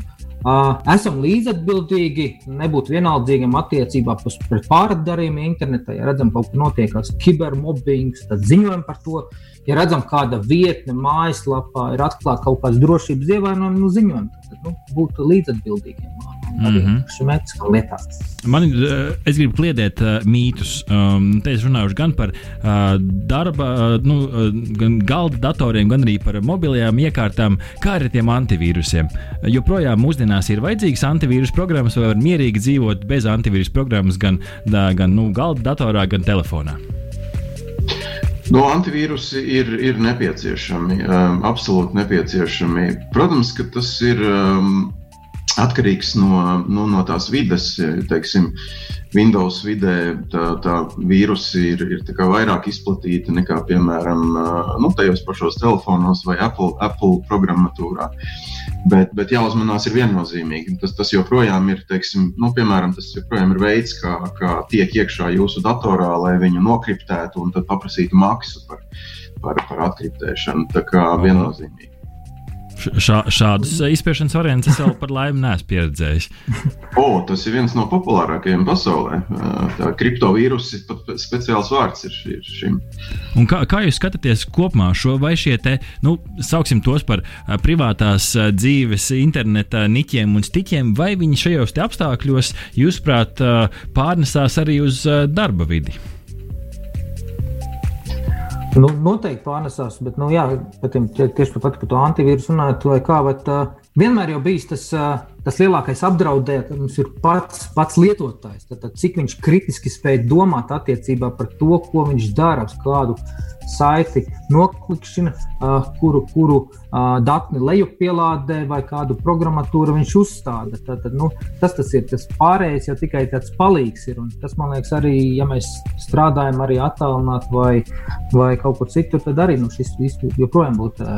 Uh, esam līdzatbildīgi, nebūt vienaldzīgiem attiecībā pret pārdarījumiem internetā. Ja redzam, ka kaut kas notiekās kibermobbings, tad ziņojam par to. Ja redzam, kāda vietne mājaslapā ir atklāta kaut kādas drošības ievainojumi, nu ziņojam, tad nu, būt līdzatbildīgiem -hmm. šīm etiskām lietām. Man, eh, es gribu kliedēt uh, mītus. Um, te es runāju gan par uh, darba, uh, nu, uh, gan galda datoriem, gan arī par mobilajām iekārtām, kā arī tiem antivīrusiem. Uh, joprojām mūsdienās ir vajadzīgas antivīrus programmas, vai var mierīgi dzīvot bez antivīrus programmas gan, da, gan nu, galda datorā, gan telefonā. No antivīrusi ir, ir nepieciešami, um, absolūti nepieciešami. Protams, ka tas ir um, atkarīgs no, nu, no tās vidas. Teiksim, Windows vidē tā, tā vīrusi ir, ir vairāk izplatīta nekā, piemēram, nu, tajos pašos telefonos vai Apple, Apple programmatūrā. Bet, bet jāuzmanās ir viennozīmīgi. Tas, tas joprojām ir, teiksim, nu, piemēram, tas joprojām ir veids, kā, kā tiek iekšā jūsu datorā, lai viņu nokriptētu un tad paprasītu maksu par, par, par atkriptēšanu. Tā kā viennozīmīgi. Šā, šādus izspiešanas variantus es vēl par laimi neesmu pieredzējis. O, tas ir viens no populārākajiem pasaulē. Tā kriptovīrusi pat speciāls vārds ir, ir šim. Un kā, kā jūs skatāties kopumā šo vai šie te, nu, sauksim tos par privātās dzīves interneta niķiem un stiķiem, vai viņi šajos apstākļos, jūsuprāt, pārnesās arī uz darba vidi? Nu, noteikti pārnesās, bet nu, jā, patiem, tieši pat par to antivīrusu runājot, vai kā, bet uh, vienmēr jau bijis tas, tas lielākais apdraudējums ir pats, pats lietotājs. Tad, tad, cik viņš kritiski spēj domāt attiecībā par to, ko viņš dara, kādu saiti noklikšana, uh, kuru, kuru datni lejupielādē vai kādu programmatūru viņš uzstāda. Tad, tad, nu, tas, tas ir tas pārējais, jau tikai tāds palīgs ir. Un tas, man liekas, arī, ja mēs strādājam arī attālināt vai, vai kaut kur citur, tad arī nu, šis joprojām būtu.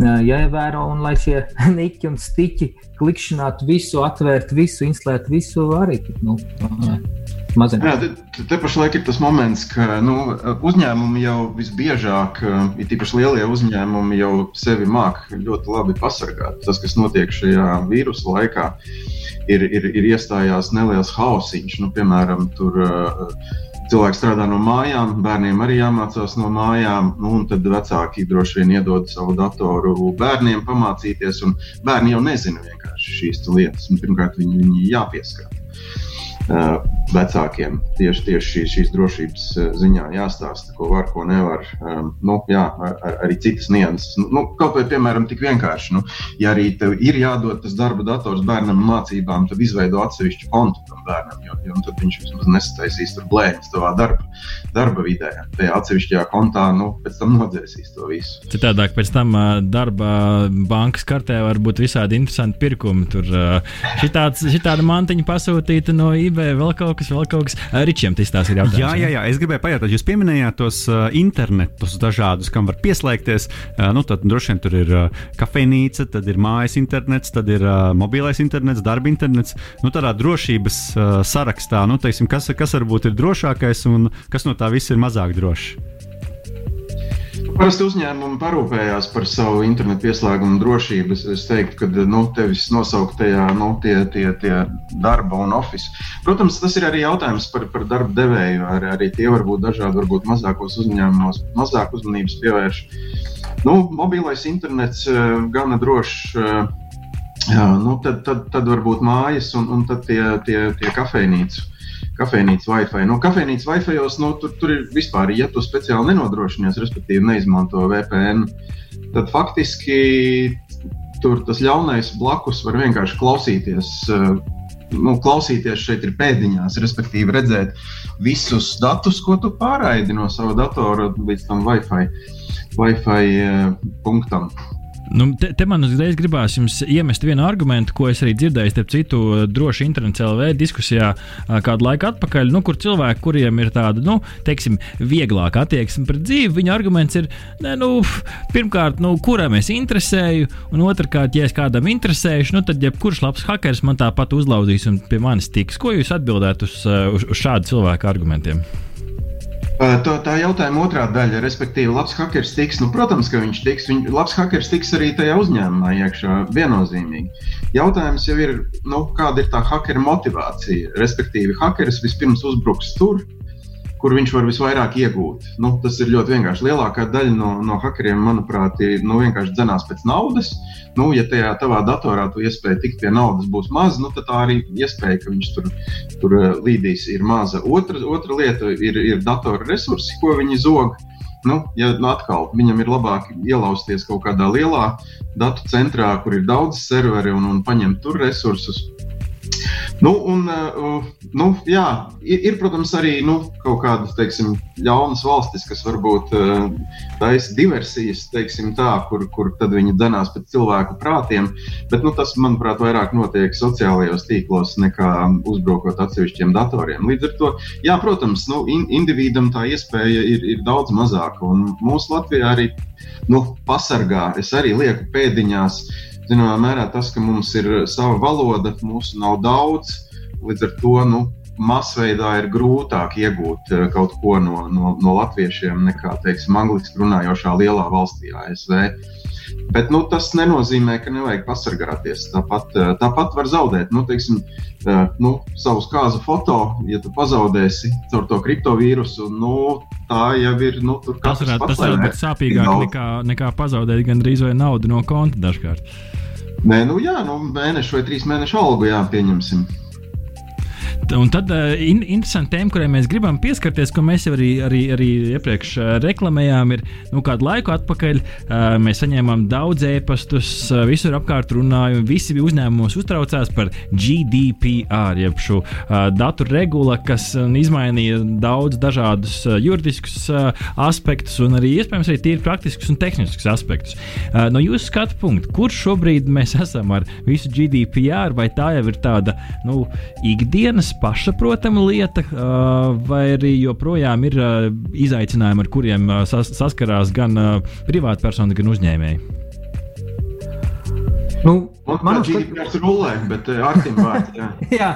Jāievēro, un lai šie [LAUGHS] niķi un stiķi klikšķinātu visu, atvērt visu, instalēt visu, arī nu, mazināt. Jā, te, te pašlaik ir tas moments, ka nu, uzņēmumi jau visbiežāk, ir tīpaši lielie uzņēmumi, jau sevi māca ļoti labi pasargāt. Tas, kas notiek šajā vīrusu laikā, ir, ir, ir iestājās neliels hausiņš. Nu, piemēram, tur, uh, cilvēki strādā no mājām, bērniem arī jāmācās no mājām. Nu, tad vecāki droši vien iedod savu datoru bērniem pamācīties, un bērni jau nezina vienkārši šīs lietas. Pirmkārt, viņi, viņi jāpieskata uh, vecākiem tieši, tieši šīs, šīs drošības ziņā jāstāsta, ko var, ko nevar. Um, nu, jā, ar, arī citas nianses. Nu, nu, kaut vai piemēram tik vienkārši, nu, ja arī tev ir jādod tas darba dators bērnam mācībām, tad izveido atsevišķu kontu tam bērnam, jo, jo tad viņš vismaz nesataisīs tur blēņas savā darba, darba vidē. Tajā atsevišķajā kontā, nu, pēc tam nodzēsīs to visu. Citādāk, pēc tam darba bankas kartē var būt visādi interesanti pirkumi. Tur šitāds, šitāda mantiņa pasūtīta no eBay, vēl kaut kas, vēl kaut kas. Ričiem tas tās ir jautājums. Jā, jā, jā, es gribēju pajautāt, jūs pieminējāt tos internetus dažādus, kam var pieslēgties. Nu, tad droši vien tur ir kafejnīca, tad ir mājas internets, tad ir mobilais internets, darba internets. Nu, tādā drošības sarakstā, nu, teiksim, kas, kas varbūt ir drošākais un kas no tā viss ir mazāk drošs. Parasti uzņēmumi parūpējās par savu internetu pieslēgumu drošību. Es, es teiktu, ka nu, tevis nosauktajā nu, tie, tie, tie darba un oficiāli. Protams, tas ir arī jautājums par, par darba devēju. Ar, arī tie var būt dažādi, varbūt mazākos uzņēmumos, mazāk uzmanības pievērš. Nu, mobilais internets eh, gana drošs. Eh, jā, nu, tad, tad, tad varbūt mājas un, un tad tie, tie, tie kafejnīcu kafejnīcas Wi-Fi. No kafejnīcas Wi-Fi jau nu, tur, tur ir vispār, ja tu speciāli nenodrošinies, respektīvi neizmanto VPN, tad faktiski tur tas ļaunais blakus var vienkārši klausīties. Eh, nu, klausīties šeit ir pēdiņās, respektīvi redzēt visus datus, ko tu pārraidi no sava datora līdz tam Wi-Fi, Wi-Fi eh, punktam. Nu, te, te man uzreiz gribās jums iemest vienu argumentu, ko es arī dzirdēju, starp citu, droši internetā LV diskusijā kādu laiku atpakaļ, nu, kur cilvēki, kuriem ir tāda, nu, teiksim, vieglāka attieksme pret dzīvi, viņa arguments ir, ne, nu, pirmkārt, nu, kuram es interesēju, un otrkārt, ja es kādam interesēšu, nu, tad jebkurš labs hackers man tāpat uzlauzīs un pie manis tiks. Ko jūs atbildētu uz, uz, uz šādu cilvēku argumentiem? Tā, tā jautājuma otrā daļa, respektīvi, labs hackers tiks. Nu, protams, ka viņš tiks. Viņ, labs hackers tiks arī tajā uzņēmumā iekšā viennozīmīgi. Jautājums jau ir, nu, kāda ir tā hackera motivācija. Respektīvi, hackers vispirms uzbruks tur, kur viņš var visvairāk iegūt. Nu, tas ir ļoti vienkārši. Lielākā daļa no, no hackeriem, manuprāt, ir nu, vienkārši dzenās pēc naudas. Nu, ja tajā tavā datorā tu iespēja tikt pie naudas būs maza, nu, tad tā arī iespēja, ka viņš tur, tur eh, līdīs, ir maza. Otra, otra lieta ir, ir datora resursi, ko viņi zog. Nu, ja nu atkal viņam ir labāk ielausties kaut kādā lielā datu centrā, kur ir daudz serveri un, un paņemt tur resursus, Nu, un, uh, nu, jā, ir, ir, protams, arī nu, kaut kādas teiksim, ļaunas valstis, kas varbūt uh, taisa diversijas, tā, kur, kur viņi dzenās pēc cilvēku prātiem. Bet nu, tas, manuprāt, vairāk notiek sociālajos tīklos nekā uzbrukot atsevišķiem datoriem. Līdz ar to, jā, protams, nu, in, individam tā iespēja ir, ir daudz mazāka. Un mūsu Latvijā arī nu, pasargā, es arī lieku pēdiņās zināmā mērā tas, ka mums ir sava valoda, mūsu nav daudz, līdz ar to nu, masveidā ir grūtāk iegūt eh, kaut ko no, no, no latviešiem nekā, teiksim, angliski runājošā lielā valstī, ASV. Bet nu, tas nenozīmē, ka nevajag pasargāties. Tāpat, eh, tāpat var zaudēt nu, teiksim, eh, nu, savus kāzu foto, ja tu pazaudēsi caur to kriptovīrusu. Nu, tā jau ir. Nu, tas varētu, tas varētu būt sāpīgāk nekā, nekā pazaudēt gandrīz vai naudu no konta dažkārt. Nē, nu jā, nu, mēnešu vai trīs mēnešu algu jā, pieņemsim. Un tad uh, in, interesanti tēma, kurai mēs gribam pieskarties, ko mēs jau arī, arī, arī iepriekš uh, reklamējām, ir nu, kādu laiku atpakaļ. Uh, mēs saņēmām daudz ēpastus, uh, visur apkārt runāju, un visi uzņēmumos uztraucās par GDPR, jeb šo datu regula, kas izmainīja daudz dažādus juridiskus aspektus, un arī iespējams arī tīri praktiskus un tehniskus aspektus. No jūsu skatu punkta, kur šobrīd mēs esam ar visu GDPR, vai tā jau ir tāda nu, ikdienas pašsaprotama lieta, vai arī joprojām ir izaicinājumi, ar kuriem sas saskarās gan privātpersona, gan uzņēmēji? Nu, man liekas, ka tas ir rulē, bet Artim vārds. Jā. [LAUGHS] jā,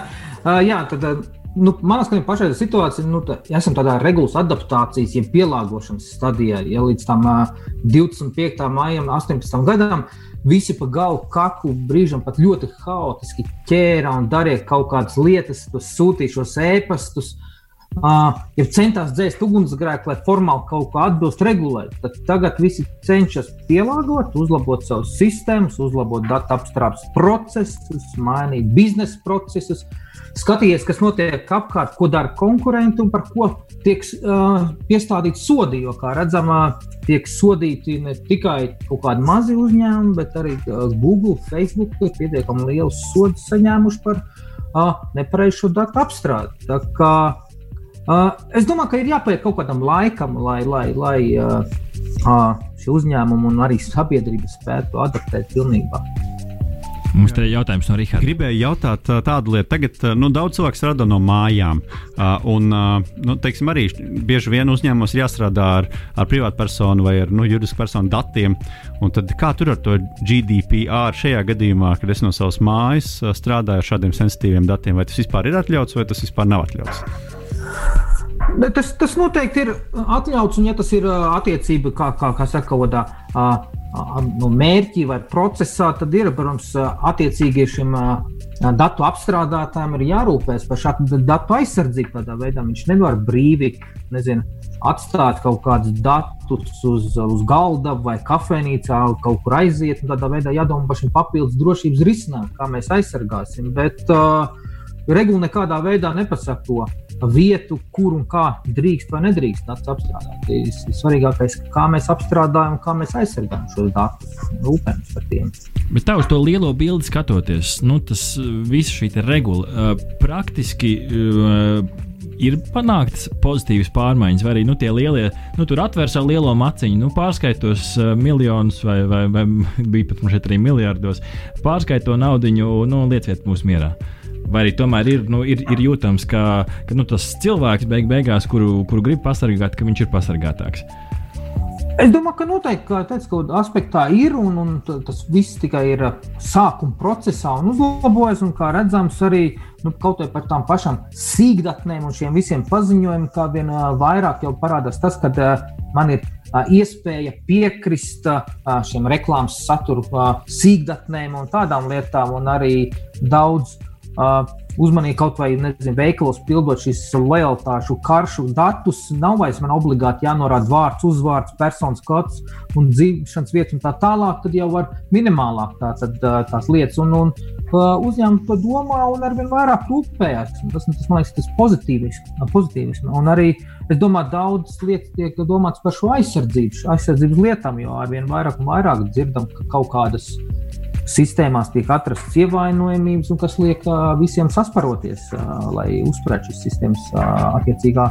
jā, tad. Nu, Manā skatījumā, pašreizējā situācija, nu, tā, esam tādā regulas adaptācijas, jeb pielāgošanas stadijā. Ja līdz tam uh, 25. maijam, 18. gadam, uh, visi pa galvu kaklu brīžam pat ļoti haotiski ķēra un darīja kaut kādas lietas, sūtīja šos ēpastus. Uh, ja centās dzēst ugunsgrēku, lai formāli kaut kā atbilst regulēt, tad tagad visi cenšas pielāgot, uzlabot savus sistēmas, uzlabot datu apstrādes procesus, mainīt biznesa procesus. Skatījies, kas notiek apkārt, ko dara konkurenti un par ko tiek uh, piestādīti sodi. Jo, kā redzam, tiek sodīti ne tikai kaut kādi mazi uzņēmumi, bet arī uh, Google, Facebook ir pietiekami liels sods saņēmuši par uh, nepareizu datu apstrādi. Tā kā, uh, es domāju, ka ir jāpaiet kaut kādam laikam, lai, lai, lai uh, uh, šie uzņēmumi un arī sabiedrība spētu adaptēt pilnībā. Mums te ir jautājums no Rīgas. Gribēju jautāt tādu lietu. Tagad nu, daudz cilvēku strādā no mājām. Un, nu, teiksim, arī bieži vien uzņēmumos jāstrādā ar, ar privātpersonu vai ar nu, juridisku personu datiem. Un tad, kā tur ar to GDPR šajā gadījumā, kad es no savas mājas strādāju ar šādiem sensitīviem datiem, vai tas vispār ir atļauts vai tas vispār nav atļauts? Tas, tas noteikti ir atļauts, un ja tas ir attiecība, kā, kā, kā saka, kādā nu, mērķī vai procesā, tad ir, protams, attiecīgi šim datu apstrādātājiem ir jārūpēs par šādu datu aizsardzību. Tādā veidā viņš nevar brīvi nezinu, atstāt kaut kādus datus uz, uz galda vai kafejnīcā, kaut kur aiziet. Tādā veidā jādomā par šiem papildus drošības risinājumiem, kā mēs aizsargāsim. Bet uh, regula nekādā veidā nepasaka to vietu, kur un kā drīkst vai nedrīkst datus apstrādāt. Tas ir svarīgākais, kā mēs apstrādājam kā mēs aizsargājam šos datus, rūpējamies par tiem. Bet tā uz to lielo bildi skatoties, nu, tas viss šī regula uh, praktiski. Uh, ir panāktas pozitīvas pārmaiņas, vai arī nu, tie lielie, nu, tur atver savu lielo maciņu, nu, pārskaitos uh, miljonus, vai, vai, vai [LAUGHS] bija pat šeit arī miljardos, pārskaito naudu, nu, lieciet mūs mierā. Uh, Vai arī tomēr ir, nu, ir, ir jūtams, ka, ka nu, tas cilvēks beig beigās, kuru, kuru grib pasargāt, ka viņš ir pasargātāks? Es domāju, ka noteikti ka tāds kaut kādā aspektā ir, un, un tas viss tikai ir sākuma procesā un uzlabojas. Un, kā redzams, arī nu, kaut vai par tām pašām sīkdatnēm un šiem visiem paziņojumiem, kā vien vairāk jau parādās tas, ka uh, man ir iespēja piekrist šiem reklāmas satura sīkdatnēm un tādām lietām, un arī daudz uzmanīgi kaut vai nezinu, veikalos pildot šīs lojalitāšu karšu datus. Nav vairs man obligāti jānorāda vārds, uzvārds, personas kods un dzīvošanas vietas un tā tālāk. Tad jau var minimālāk tā, tad, uh, tās lietas. Un, un uh, uzņēmumi to domā un arvien vairāk rūpējas. Tas, tas man liekas, tas pozitīvs. pozitīvs. Un arī es domāju, daudzas lietas tiek domāts par šo aizsardzību, aizsardzības lietām, jo arvien vairāk un vairāk dzirdam, ka kaut kādas sistēmās tiek atrastas ievainojamības, un kas liek visiem sasparoties, lai uzturētu šīs sistēmas attiecīgā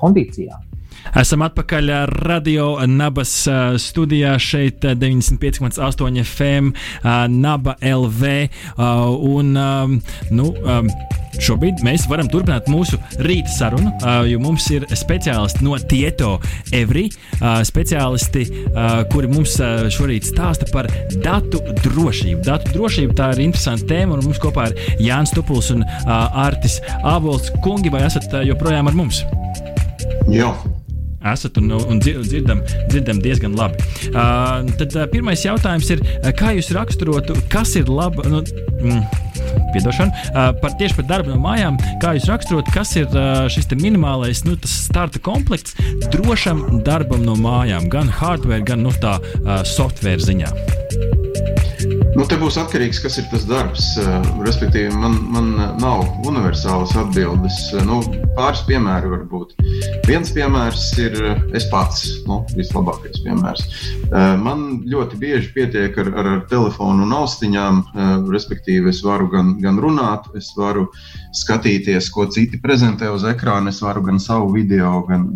kondīcijā. Esam atpakaļ radio Nabas studijā šeit 95,8 FM Naba LV un nu, Šobrīd mēs varam turpināt mūsu rīta sarunu, jo mums ir speciālisti no Tieto Evri. Speciālisti, kuri mums šorīt stāsta par datu drošību. Datu drošība tā ir interesanta tēma, un mums kopā ir Jānis Tupuls un Artis Ābols. Kungi, vai esat joprojām ar mums? Jā esat un, un dzirdam, dzirdam diezgan labi. Uh, tad uh, pirmais jautājums ir, kā jūs raksturotu, kas ir laba? Nu, mm, Piedošana, uh, par tieši par darbu no mājām. Kā jūs raksturot, kas ir uh, šis minimālais nu, starta komplekts drošam darbam no mājām, gan hardware, gan nu, tā uh, software ziņā? Nu, te būs atkarīgs, kas ir tas darbs. Eh, respektīvi, man, man nav universālas atbildes. Eh, nu, pāris piemēri var būt. Viens piemērs ir eh, es pats, nu, vislabākais piemērs. Man ļoti bieži pietiek ar, ar, ar telefonu un austiņām. Respektīvi, es varu gan, gan runāt, es varu skatīties, ko citi prezentē uz ekrāna, es varu gan savu video, gan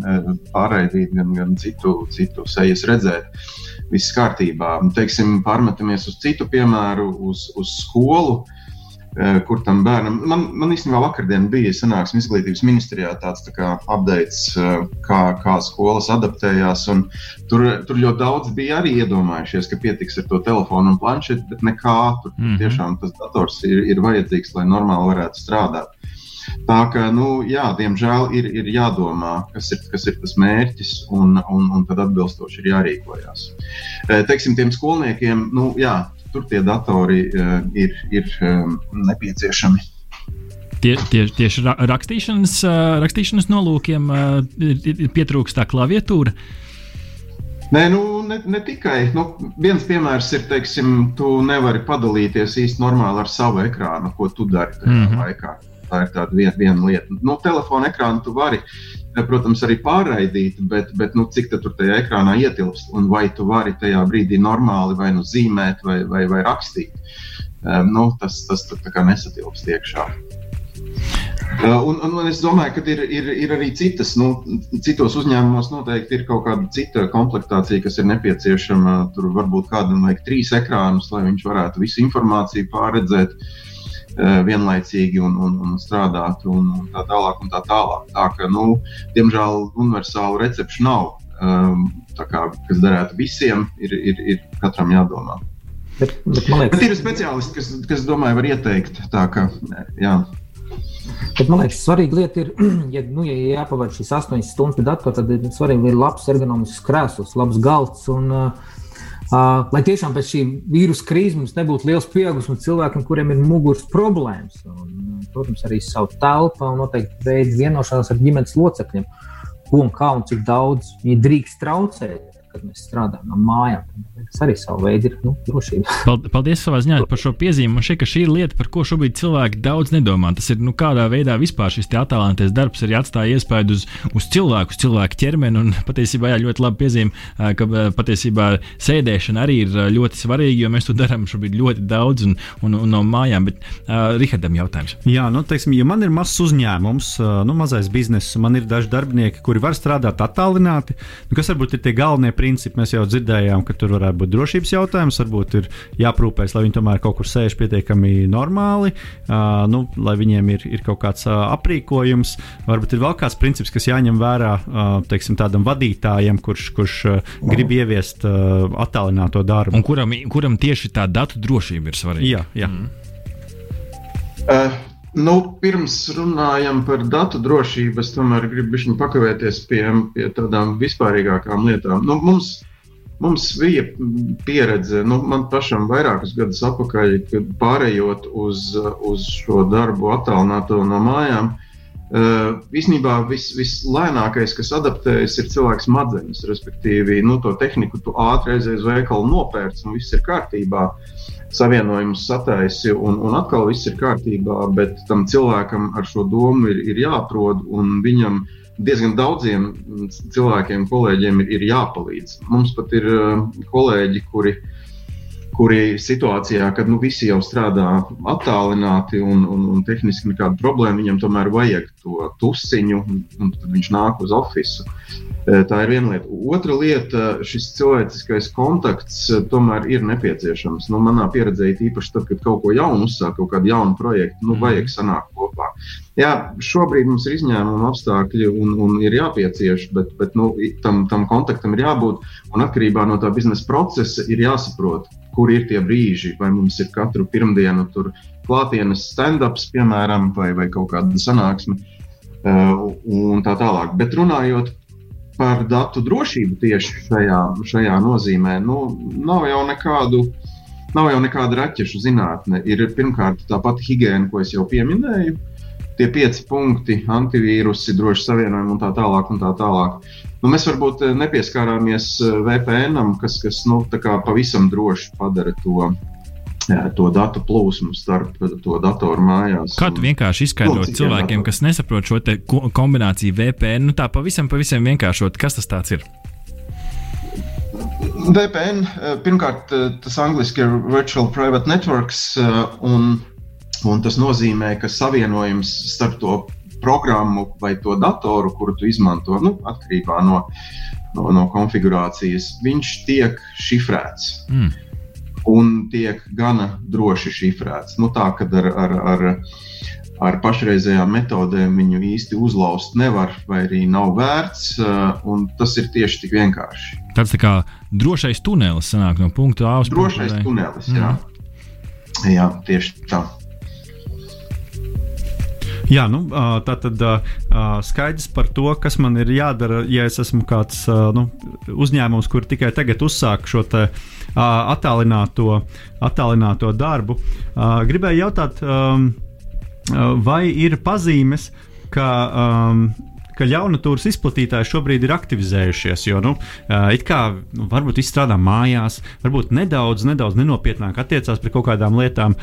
pārraidīt, gan, gan citu, citu sejas redzēt viss kārtībā. Teiksim, pārmetamies uz citu piemēru, uz, uz skolu. Eh, kur tam bērnam, man, man īstenībā vakardien bija sanāksme izglītības ministrijā tāds tā kā updates, eh, kā, kā skolas adaptējās. Tur, tur ļoti daudz bija arī iedomājušies, ka pietiks ar to telefonu un planšeti, bet nekā tur mm -hmm. tiešām tas dators ir, ir vajadzīgs, lai normāli varētu strādāt. Tā kā, nu, jā, diemžēl ir, ir jādomā, kas ir, kas ir tas mērķis, un, un, un tad atbilstoši ir jārīkojas. E, teiksim, tiem skolniekiem, nu, jā, tur tie datori e, ir, ir e, nepieciešami. Tie, tie, tieši rakstīšanas, rakstīšanas nolūkiem ir pietrūkstā klaviatūra. Nē, nu, ne, ne tikai. Nu, viens piemērs ir, teiksim, tu nevari padalīties īsti normāli ar savu ekrānu, ko tu dari tajā mm -hmm. laikā. Tā ir tāda viena, viena lieta. No nu, telefona ekrāna tu vari, eh, protams, arī pārraidīt, bet, bet nu, cik tur tajā ekrānā ietilpst un vai tu vari tajā brīdī normāli vai nu zīmēt vai, vai, vai rakstīt. Um, nu, tas tas nesatilpst iekšā. Uh, un, un, un es domāju, ka ir, ir, ir arī citas, nu, citos uzņēmumos noteikti ir kaut kāda cita komplektācija, kas ir nepieciešama. Tur varbūt kādam vajag trīs ekrānus, lai viņš varētu visu informāciju pārredzēt. Uh, Eh, vienlaicīgi un, un, un strādāt, un, un tā tālāk. Un tā tālāk. Tā ka, nu, diemžēl universālu recepšu nav. Um, kā, kas derētu visiem, ir, ir, ir katram jādomā. Bet, bet, liekas, bet ir speciālisti, kas, kas domāju, var ieteikt. Tā, ka, jā. Bet, man liekas, svarīga lieta ir, [CLEARS THROAT] ja, nu, ja jāpavada šīs astoņas stundas pie datora, tad ir svarīgi, lai ir labs ergonomisks krēsls, labs galds. Un, uh, Uh, lai tiešām pēc šī vīrusu krīzes mums nebūtu liels pieaugums cilvēkiem, kuriem ir muguras problēmas. Un, protams, arī savu telpu un noteikti veidu vienošanās ar ģimenes locekļiem, ko un kā un cik daudz viņi drīkst traucēt kad mēs strādājam no mājām. Tas arī savu veidu ir nu, drošība. [LAUGHS] Paldies savā ziņā par šo piezīmi. Man šķiet, ka šī ir lieta, par ko šobrīd cilvēki daudz nedomā. Tas ir nu, kādā veidā vispār šis attēlētais darbs arī atstāja iespaidu uz, uz cilvēku, uz cilvēku ķermeni. Un patiesībā jā, ļoti labi piezīme, ka patiesībā sēdēšana arī ir ļoti svarīga, jo mēs to darām šobrīd ļoti daudz un, un, un no mājām. Bet uh, Rihardam jautājums. Jā, nu, teiksim, ja man ir mazs uzņēmums, nu, mazais bizness, man ir daži darbinieki, kuri var strādāt attālināti, nu, kas varbūt ir tie galvenie principi mēs jau dzirdējām, ka tur varētu būt drošības jautājums. Varbūt ir jāprūpēs, lai viņi tomēr kaut kur sēž pietiekami normāli, uh, nu, lai viņiem ir, ir kaut kāds uh, aprīkojums. Varbūt ir vēl kāds princips, kas jāņem vērā uh, teiksim, tādam vadītājam, kurš, kurš uh, grib ieviest uh, attālināto darbu. Un kuram, kuram tieši tā datu drošība ir svarīga? Jā, jā. Mm. Uh, Nu, pirms runājam par datu drošību, es tomēr gribu pakavēties pie, pie tādām vispārīgākām lietām. Nu, mums, mums bija pieredze, nu, man pašam vairākus gadus atpakaļ, kad pārējot uz, uz šo darbu attālināto no mājām. Uh, īsnībā vis, vislēnākais, kas adaptējas, ir cilvēks smadzenes. Respektīvi, nu, to tehniku tu ātri aizies veikalu nopērts un viss ir kārtībā. Savienojumus sataisi, un, un atkal viss ir kārtībā, bet tam cilvēkam ar šo domu ir, ir jāatrod, un viņam diezgan daudziem cilvēkiem, kolēģiem ir, ir jāpalīdz. Mums pat ir uh, kolēģi, kuri uh, kuri situācijā, kad nu, visi jau strādā attālināti un, un, un tehniski nekāda problēma, viņam tomēr vajag to tusiņu, un, tad viņš nāk uz oficiālu. E, tā ir viena lieta. Otra lieta, šis cilvēciskais kontakts e, tomēr ir nepieciešams. Nu, manā pieredzē, īpaši tad, kad kaut ko jaunu uzsāk, kaut kādu jaunu projektu, nu, vajag sanākt kopā. Jā, šobrīd mums ir izņēmuma apstākļi un, un ir jāpiecieš, bet, bet nu, tam, tam kontaktam ir jābūt. Un atkarībā no tā biznesa procesa ir jāsaprot, kur ir tie brīži, vai mums ir katru pirmdienu tur klātienes stand-ups, piemēram, vai, vai kaut kāda sanāksme, uh, un tā tālāk. Bet runājot par datu drošību tieši šajā, šajā nozīmē, nu, nav jau nekādu. Nav jau nekāda raķešu zinātne. Ir pirmkārt tā pati higiēna, ko es jau pieminēju, tie pieci punkti, antivīrusi, droši savienojumi un tā tālāk. Un tā tālāk. Nu, mēs varbūt eh, nepieskārāmies eh, VPN, kas, kas nu, pavisam droši padara to. To datu plūsmu starp to datoru mājās. Kā tu vienkārši izskaidrot cilvēkiem, kas nesaprot šo kombināciju VPN, nu tā pavisam, pavisam vienkāršot, kas tas ir? VPN eh, pirmkārt, tas angļuiski ir Virtual Private Networks, un, un tas nozīmē, ka savienojums starp to programmu vai to datoru, kuru tu izmanto, nu, atkarībā no, no, no konfigurācijas, viņš tiek šifrēts. Mm. Un tiek gana droši šifrēts. Nu, tā kā ar, ar, ar, ar pašreizējām metodēm viņu īsti uzlauzt nevar, vai arī nav vērts. Uh, tas ir tieši tik vienkārši. Tas tā kā drošais tunelis sanāk no punkta A uz punktu B. Drošais tunelis, jā. Mm. jā, tieši tā. Jā, nu, tā tad skaidrs par to, kas man ir jādara, ja es esmu kāds nu, uzņēmums, kur tikai tagad uzsāk šo te, attālināto, attālināto darbu. Gribēju jautāt, vai ir pazīmes, ka um, ka jaunatūras izplatītāji šobrīd ir aktivizējušies. Jo, nu, it kā nu, varbūt izstrādā mājās, varbūt nedaudz, nedaudz nenopietnāk attiecās pret kaut kādām lietām,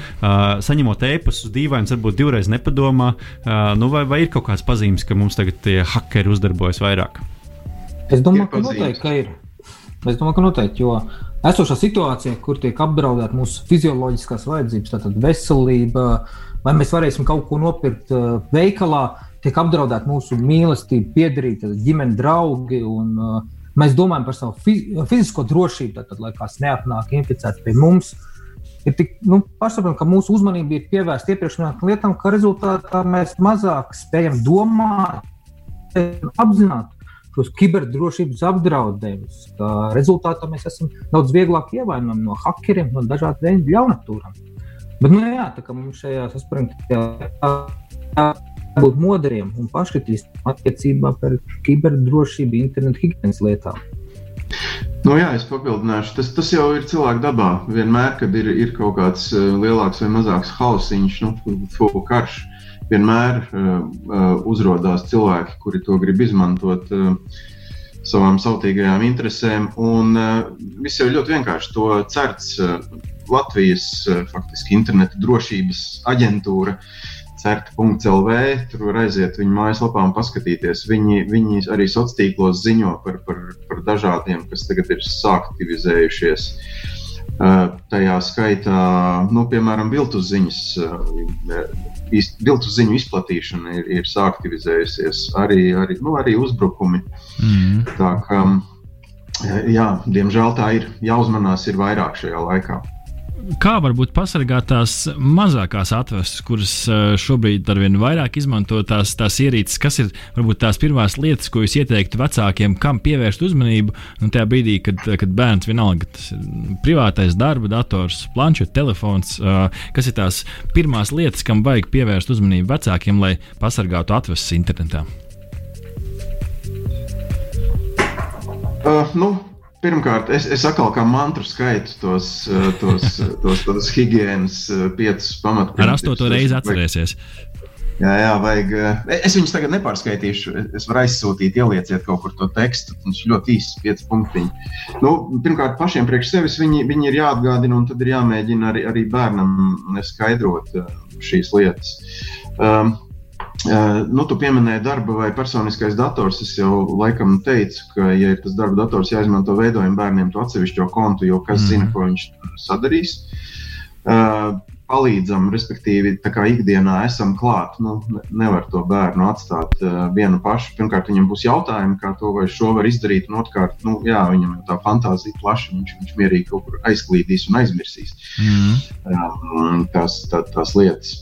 saņemot ēpastus dīvains, varbūt divreiz nepadomā. Nu, vai, vai ir kaut kāds pazīmes, ka mums tagad tie hakeri uzdarbojas vairāk? Es domāju, ka noteikti ka ir. Es domāju, ka noteikti, jo esošā situācijā, kur tiek apdraudēta mūsu fizioloģiskās vajadzības, tātad veselība, vai mēs varēsim kaut ko nopirkt veikalā, tiek apdraudēta mūsu mīlestība, piedarīta ģimene, draugi. Un, uh, mēs domājam par savu fizisko drošību, tad, lai kāds neapnāk inficēts pie mums. Ir tik nu, pašsaprotami, ka mūsu uzmanība ir pievērsta iepriekš minētām lietām, ka rezultātā mēs mazāk spējam domāt, apzināties šos kiberdrošības apdraudējumus. Rezultātā mēs esam daudz vieglāk ievainojami no hakeriem, no dažādiem veidu ļaunatūrām. Bet, nu, jā, tā kā mums šajā saspringtajā jābūt modriem un paškritiskiem attiecībā par kiberdrošību, internetu higienas lietām. Nu, jā, es papildināšu. Tas, tas jau ir cilvēka dabā. Vienmēr, kad ir, ir kaut kāds uh, lielāks vai mazāks hausiņš, nu, fuku karš, vienmēr uh, uh, uzrādās cilvēki, kuri to grib izmantot uh, savām sautīgajām interesēm. Un uh, viss jau ļoti vienkārši. To certs uh, Latvijas uh, faktiski interneta drošības aģentūra. Uh, CERT.CLV. Tur var aiziet viņu mājaslapā un paskatīties. Viņi, viņi arī sociālos tīklos ziņo par, par, par dažādiem, kas tagad ir sāktivizējušies. Uh, tajā skaitā, nu, piemēram, viltus ziņas, uh, viltus ziņu izplatīšana ir, ir sāktivizējusies, arī, arī, nu, arī uzbrukumi. Mm. Tā kā, jā, diemžēl tā ir jāuzmanās, ir vairāk šajā laikā kā varbūt pasargāt tās mazākās atvestas, kuras eh, šobrīd ar vien vairāk izmanto tās, tās ierīces, kas ir varbūt tās pirmās lietas, ko jūs ieteiktu vecākiem, kam pievērst uzmanību, un tajā brīdī, kad, kad bērns vienalga, tas ir privātais darba dators, planšets, telefons, eh, kas ir tās pirmās lietas, kam vajag pievērst uzmanību vecākiem, lai pasargātu atvestas internetā? Uh, nu, Pirmkārt, es, es atkal kā mantru skaitu tos, eh, tos, tos, tos higiēnas eh, piecus pamatprincipus. Ar astoto reizi atcerēsies. Jā, jā, vajag. Eh, es viņus tagad nepārskaitīšu. Es varu aizsūtīt, ielieciet kaut kur to tekstu. Viņš ļoti īsts, pieci punktiņi. Nu, pirmkārt, pašiem priekš sevis viņi, viņi ir jāatgādina, un tad ir jāmēģina arī, arī bērnam skaidrot šīs lietas. Um, nu, tu pieminēji darba vai personiskais dators. Es jau laikam teicu, ka, ja ir tas darba dators jāizmanto veidojuma bērniem, to atsevišķo kontu, jo kas mm. zina, ko viņš sadarīs. Uh, palīdzam, respektīvi, tā kā ikdienā esam klāt. Nu, nevar to bērnu atstāt uh, vienu pašu. Pirmkārt, viņam būs jautājumi, kā to vai šo var izdarīt, un otrkārt, nu, jā, viņam ir tā fantāzija plaša, viņš, viņš mierīgi kaut kur aizklīdīs un aizmirsīs mm. um, tās, tā, tās lietas.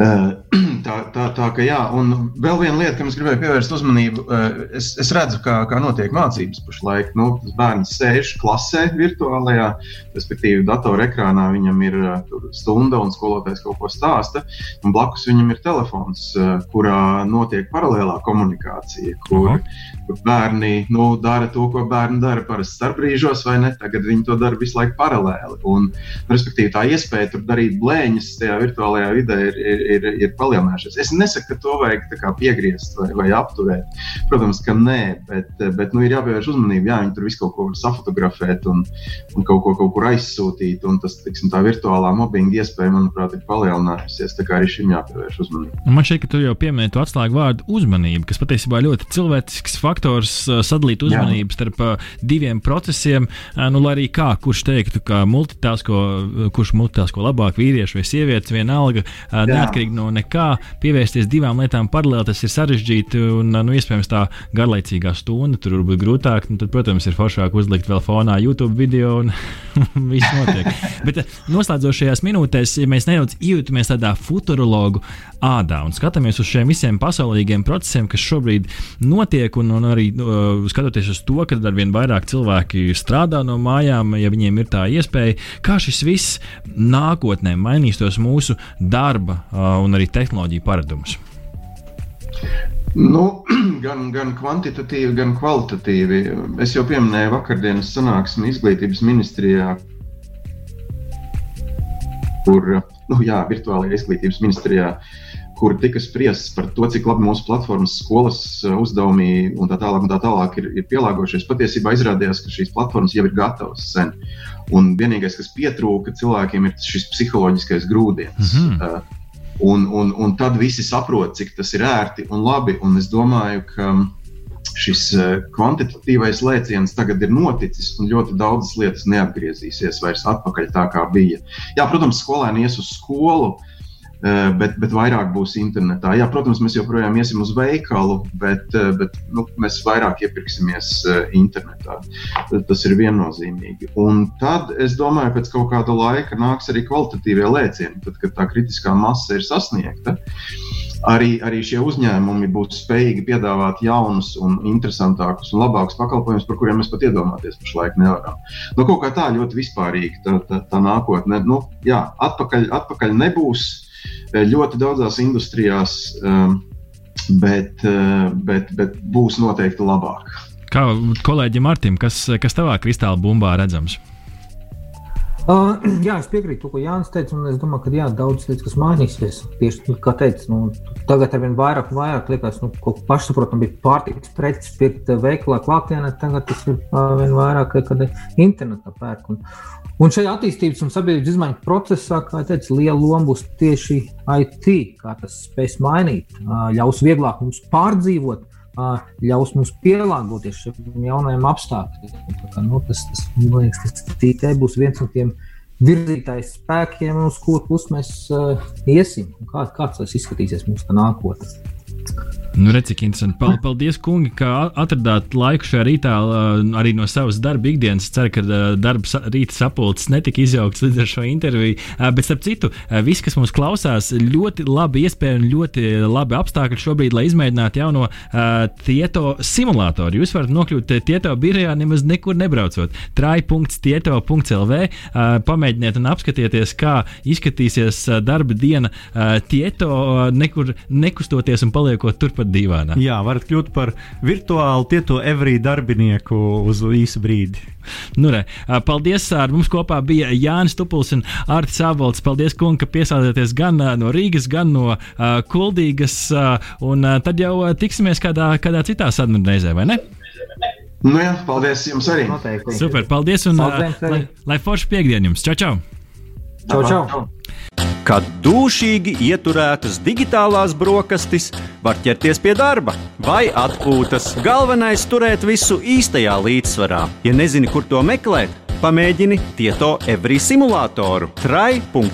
[CLEARS THROAT] Tā, tā, tā ka jā, un vēl viena lieta, kam es gribēju pievērst uzmanību, es, es redzu, kā, kā notiek mācības pašlaik. Nu, tas bērns sēž klasē, virtuālajā, respektīvi, datorā ekrānā viņam ir stunda un skolotājs kaut ko stāsta, un blakus viņam ir telefons, kurā notiek paralēlā komunikācija, kur, kur bērni nu, dara to, ko bērni dara parasti starpbrīžos, vai ne? Tagad viņi to dara visu laiku paralēli. Un, respektīvi, tā iespēja tur darīt blēņas tajā virtuālajā vidē ir, ir, ir, ir palielinājušies. Es nesaku, ka to vajag piegriezt vai, vai apturēt. Protams, ka nē, bet, bet nu, ir jāpievērš uzmanība. Jā, viņi tur visu kaut ko var safotografēt un, un kaut ko kaut kur aizsūtīt. Un tas, tiksim, tā virtuālā mobbinga iespēja, manuprāt, ir palielinājusies. Tā kā arī šim jāpievērš uzmanība. Man šķiet, ka tu jau pieminēji to atslēgu vārdu uzmanība, kas patiesībā ļoti cilvēcisks faktors sadalīt uzmanību starp diviem procesiem. Nu, lai arī kā, kurš teiktu, ka multitasko, kurš multitasko labāk, vīrieši vai sievietes, vienalga, neatkarīgi no nekā, pievērsties divām lietām paralēli, tas ir sarežģīti un, nu, iespējams, tā garlaicīgā stunda tur būt grūtāk. Nu, tad, protams, ir foršāk uzlikt vēl fonā YouTube video un [LAUGHS] viss notiek. Bet noslēdzošajās minūtēs, ja mēs nedaudz iejūtamies tādā futurologu ādā un skatāmies uz šiem visiem pasaulīgiem procesiem, kas šobrīd notiek, un, un arī uh, skatoties uz to, ka ar vien vairāk cilvēki strādā no mājām, ja viņiem ir tā iespēja, kā šis viss nākotnē mainīs tos mūsu darba uh, un arī tehnoloģiju paradumus? Nu, [CLEARS THROAT] gan, gan kvantitatīvi, gan kvalitatīvi. Es jau pieminēju vakardienas sanāksmi izglītības ministrijā, kur, nu, jā, virtuālajā izglītības ministrijā, kur tika spriests par to, cik labi mūsu platformas, skolas uzdevumi un tā tālāk, un tā tālāk ir, ir pielāgojušies. Patiesībā izrādījās, ka šīs platformas jau ir gatavas sen. Un vienīgais, kas pietrūka cilvēkiem, ir šis psiholoģiskais grūdienis. Mm -hmm. Un, un, un tad visi saprot, cik tas ir ērti un labi. Un es domāju, ka šis eh, kvantitatīvais lēciens tagad ir noticis, un ļoti daudzas lietas neatgriezīsies vairs atpakaļ tā, kā bija. Jā, protams, skolēni ies uz skolu, bet, bet vairāk būs internetā. Jā, protams, mēs joprojām iesim uz veikalu, bet, eh, bet nu, mēs vairāk iepirksimies eh, internetā. Tas ir viennozīmīgi. Un tad es domāju, pēc kaut kāda laika nāks arī kvalitatīvie lēcieni, tad, kad tā kritiskā masa ir sasniegta. Arī, arī šie uzņēmumi būs spējīgi piedāvāt jaunus, un interesantākus un labākus pakalpojumus, par kuriem mēs pat iedomāties pašlaik nevaram. Nu, kaut kā tā ļoti vispārīgi tā, tā, tā nākotne. Nu, jā, atpakaļ, atpakaļ nebūs ļoti daudzās industrijās, bet, bet, bet būs noteikti labāk. Kā kolēģim Martim, kas, kas tavā kristāla bumbā redzams? Uh, [CLEARS THROAT] jā, es piekrītu ko Jānis teica, es domāju, ka jā, daudz lietas, kas mainīsies. Tieši tā, kā teica, nu, tagad ar vien vairāk vairāk liekas, nu, ka pašsaprotami bija pārtikas preces pirkt veikalā klātienē, tagad tas ir uh, vien vairāk, kad internetā pērk. Un, un šajā attīstības un sabiedrības izmaiņu procesā, kā teica, liela loma būs tieši IT, kā tas spēs mainīt, uh, ļaus vieglāk mums pārdzīvot ļaus mums pielāgoties šiem jaunajiem apstākļiem. Nu, tas, tas, man liekas, tas TT būs viens no tiem virzītājs spēkiem, uz kuru pusi mēs uh, iesim. Kā, kāds tas izskatīsies mūsu nākotnē? Nu, redz, cik interesanti. Paldies, kungi, ka atradāt laiku šajā rītā arī no savas darba ikdienas. Ceru, ka darba rīta sapulces netika izjaukts līdz ar šo interviju. Bet, starp citu, visi, kas mūs klausās, ļoti labi iespēja un ļoti labi apstākļi šobrīd, lai izmēģinātu jauno tieto simulātoru. Jūs varat nokļūt tieto birojā nemaz nekur nebraucot. trai.tieto.lv Pamēģiniet un apskatieties, kā izskatīsies darba diena tieto, nekur nekustoties un paliekot turpat pat dīvainā. Jā, varat kļūt par virtuālu tieto Every darbinieku uz īsu brīdi. Nu, re, paldies! Ar mums kopā bija Jānis Tupuls un Artis Avolts. Paldies, kungi, ka piesādāties gan no Rīgas, gan no uh, Kuldīgas. Uh, un uh, tad jau tiksimies kādā, kādā citā sarunu reizē, vai ne? Nu jā, paldies jums arī. Noteikti. Super, paldies un paldies, uh, lai, lai forši piekdienu jums. Čau, čau! Čau, čau! čau. Kad dūšīgi ieturētas digitālās brokastis, var ķerties pie darba vai atpūtas. Galvenais - turēt visu īstajā līdzsvarā. Ja nezini, kur to meklēt, pamēģini Tieto Every simulātoru. trai.tieto.lv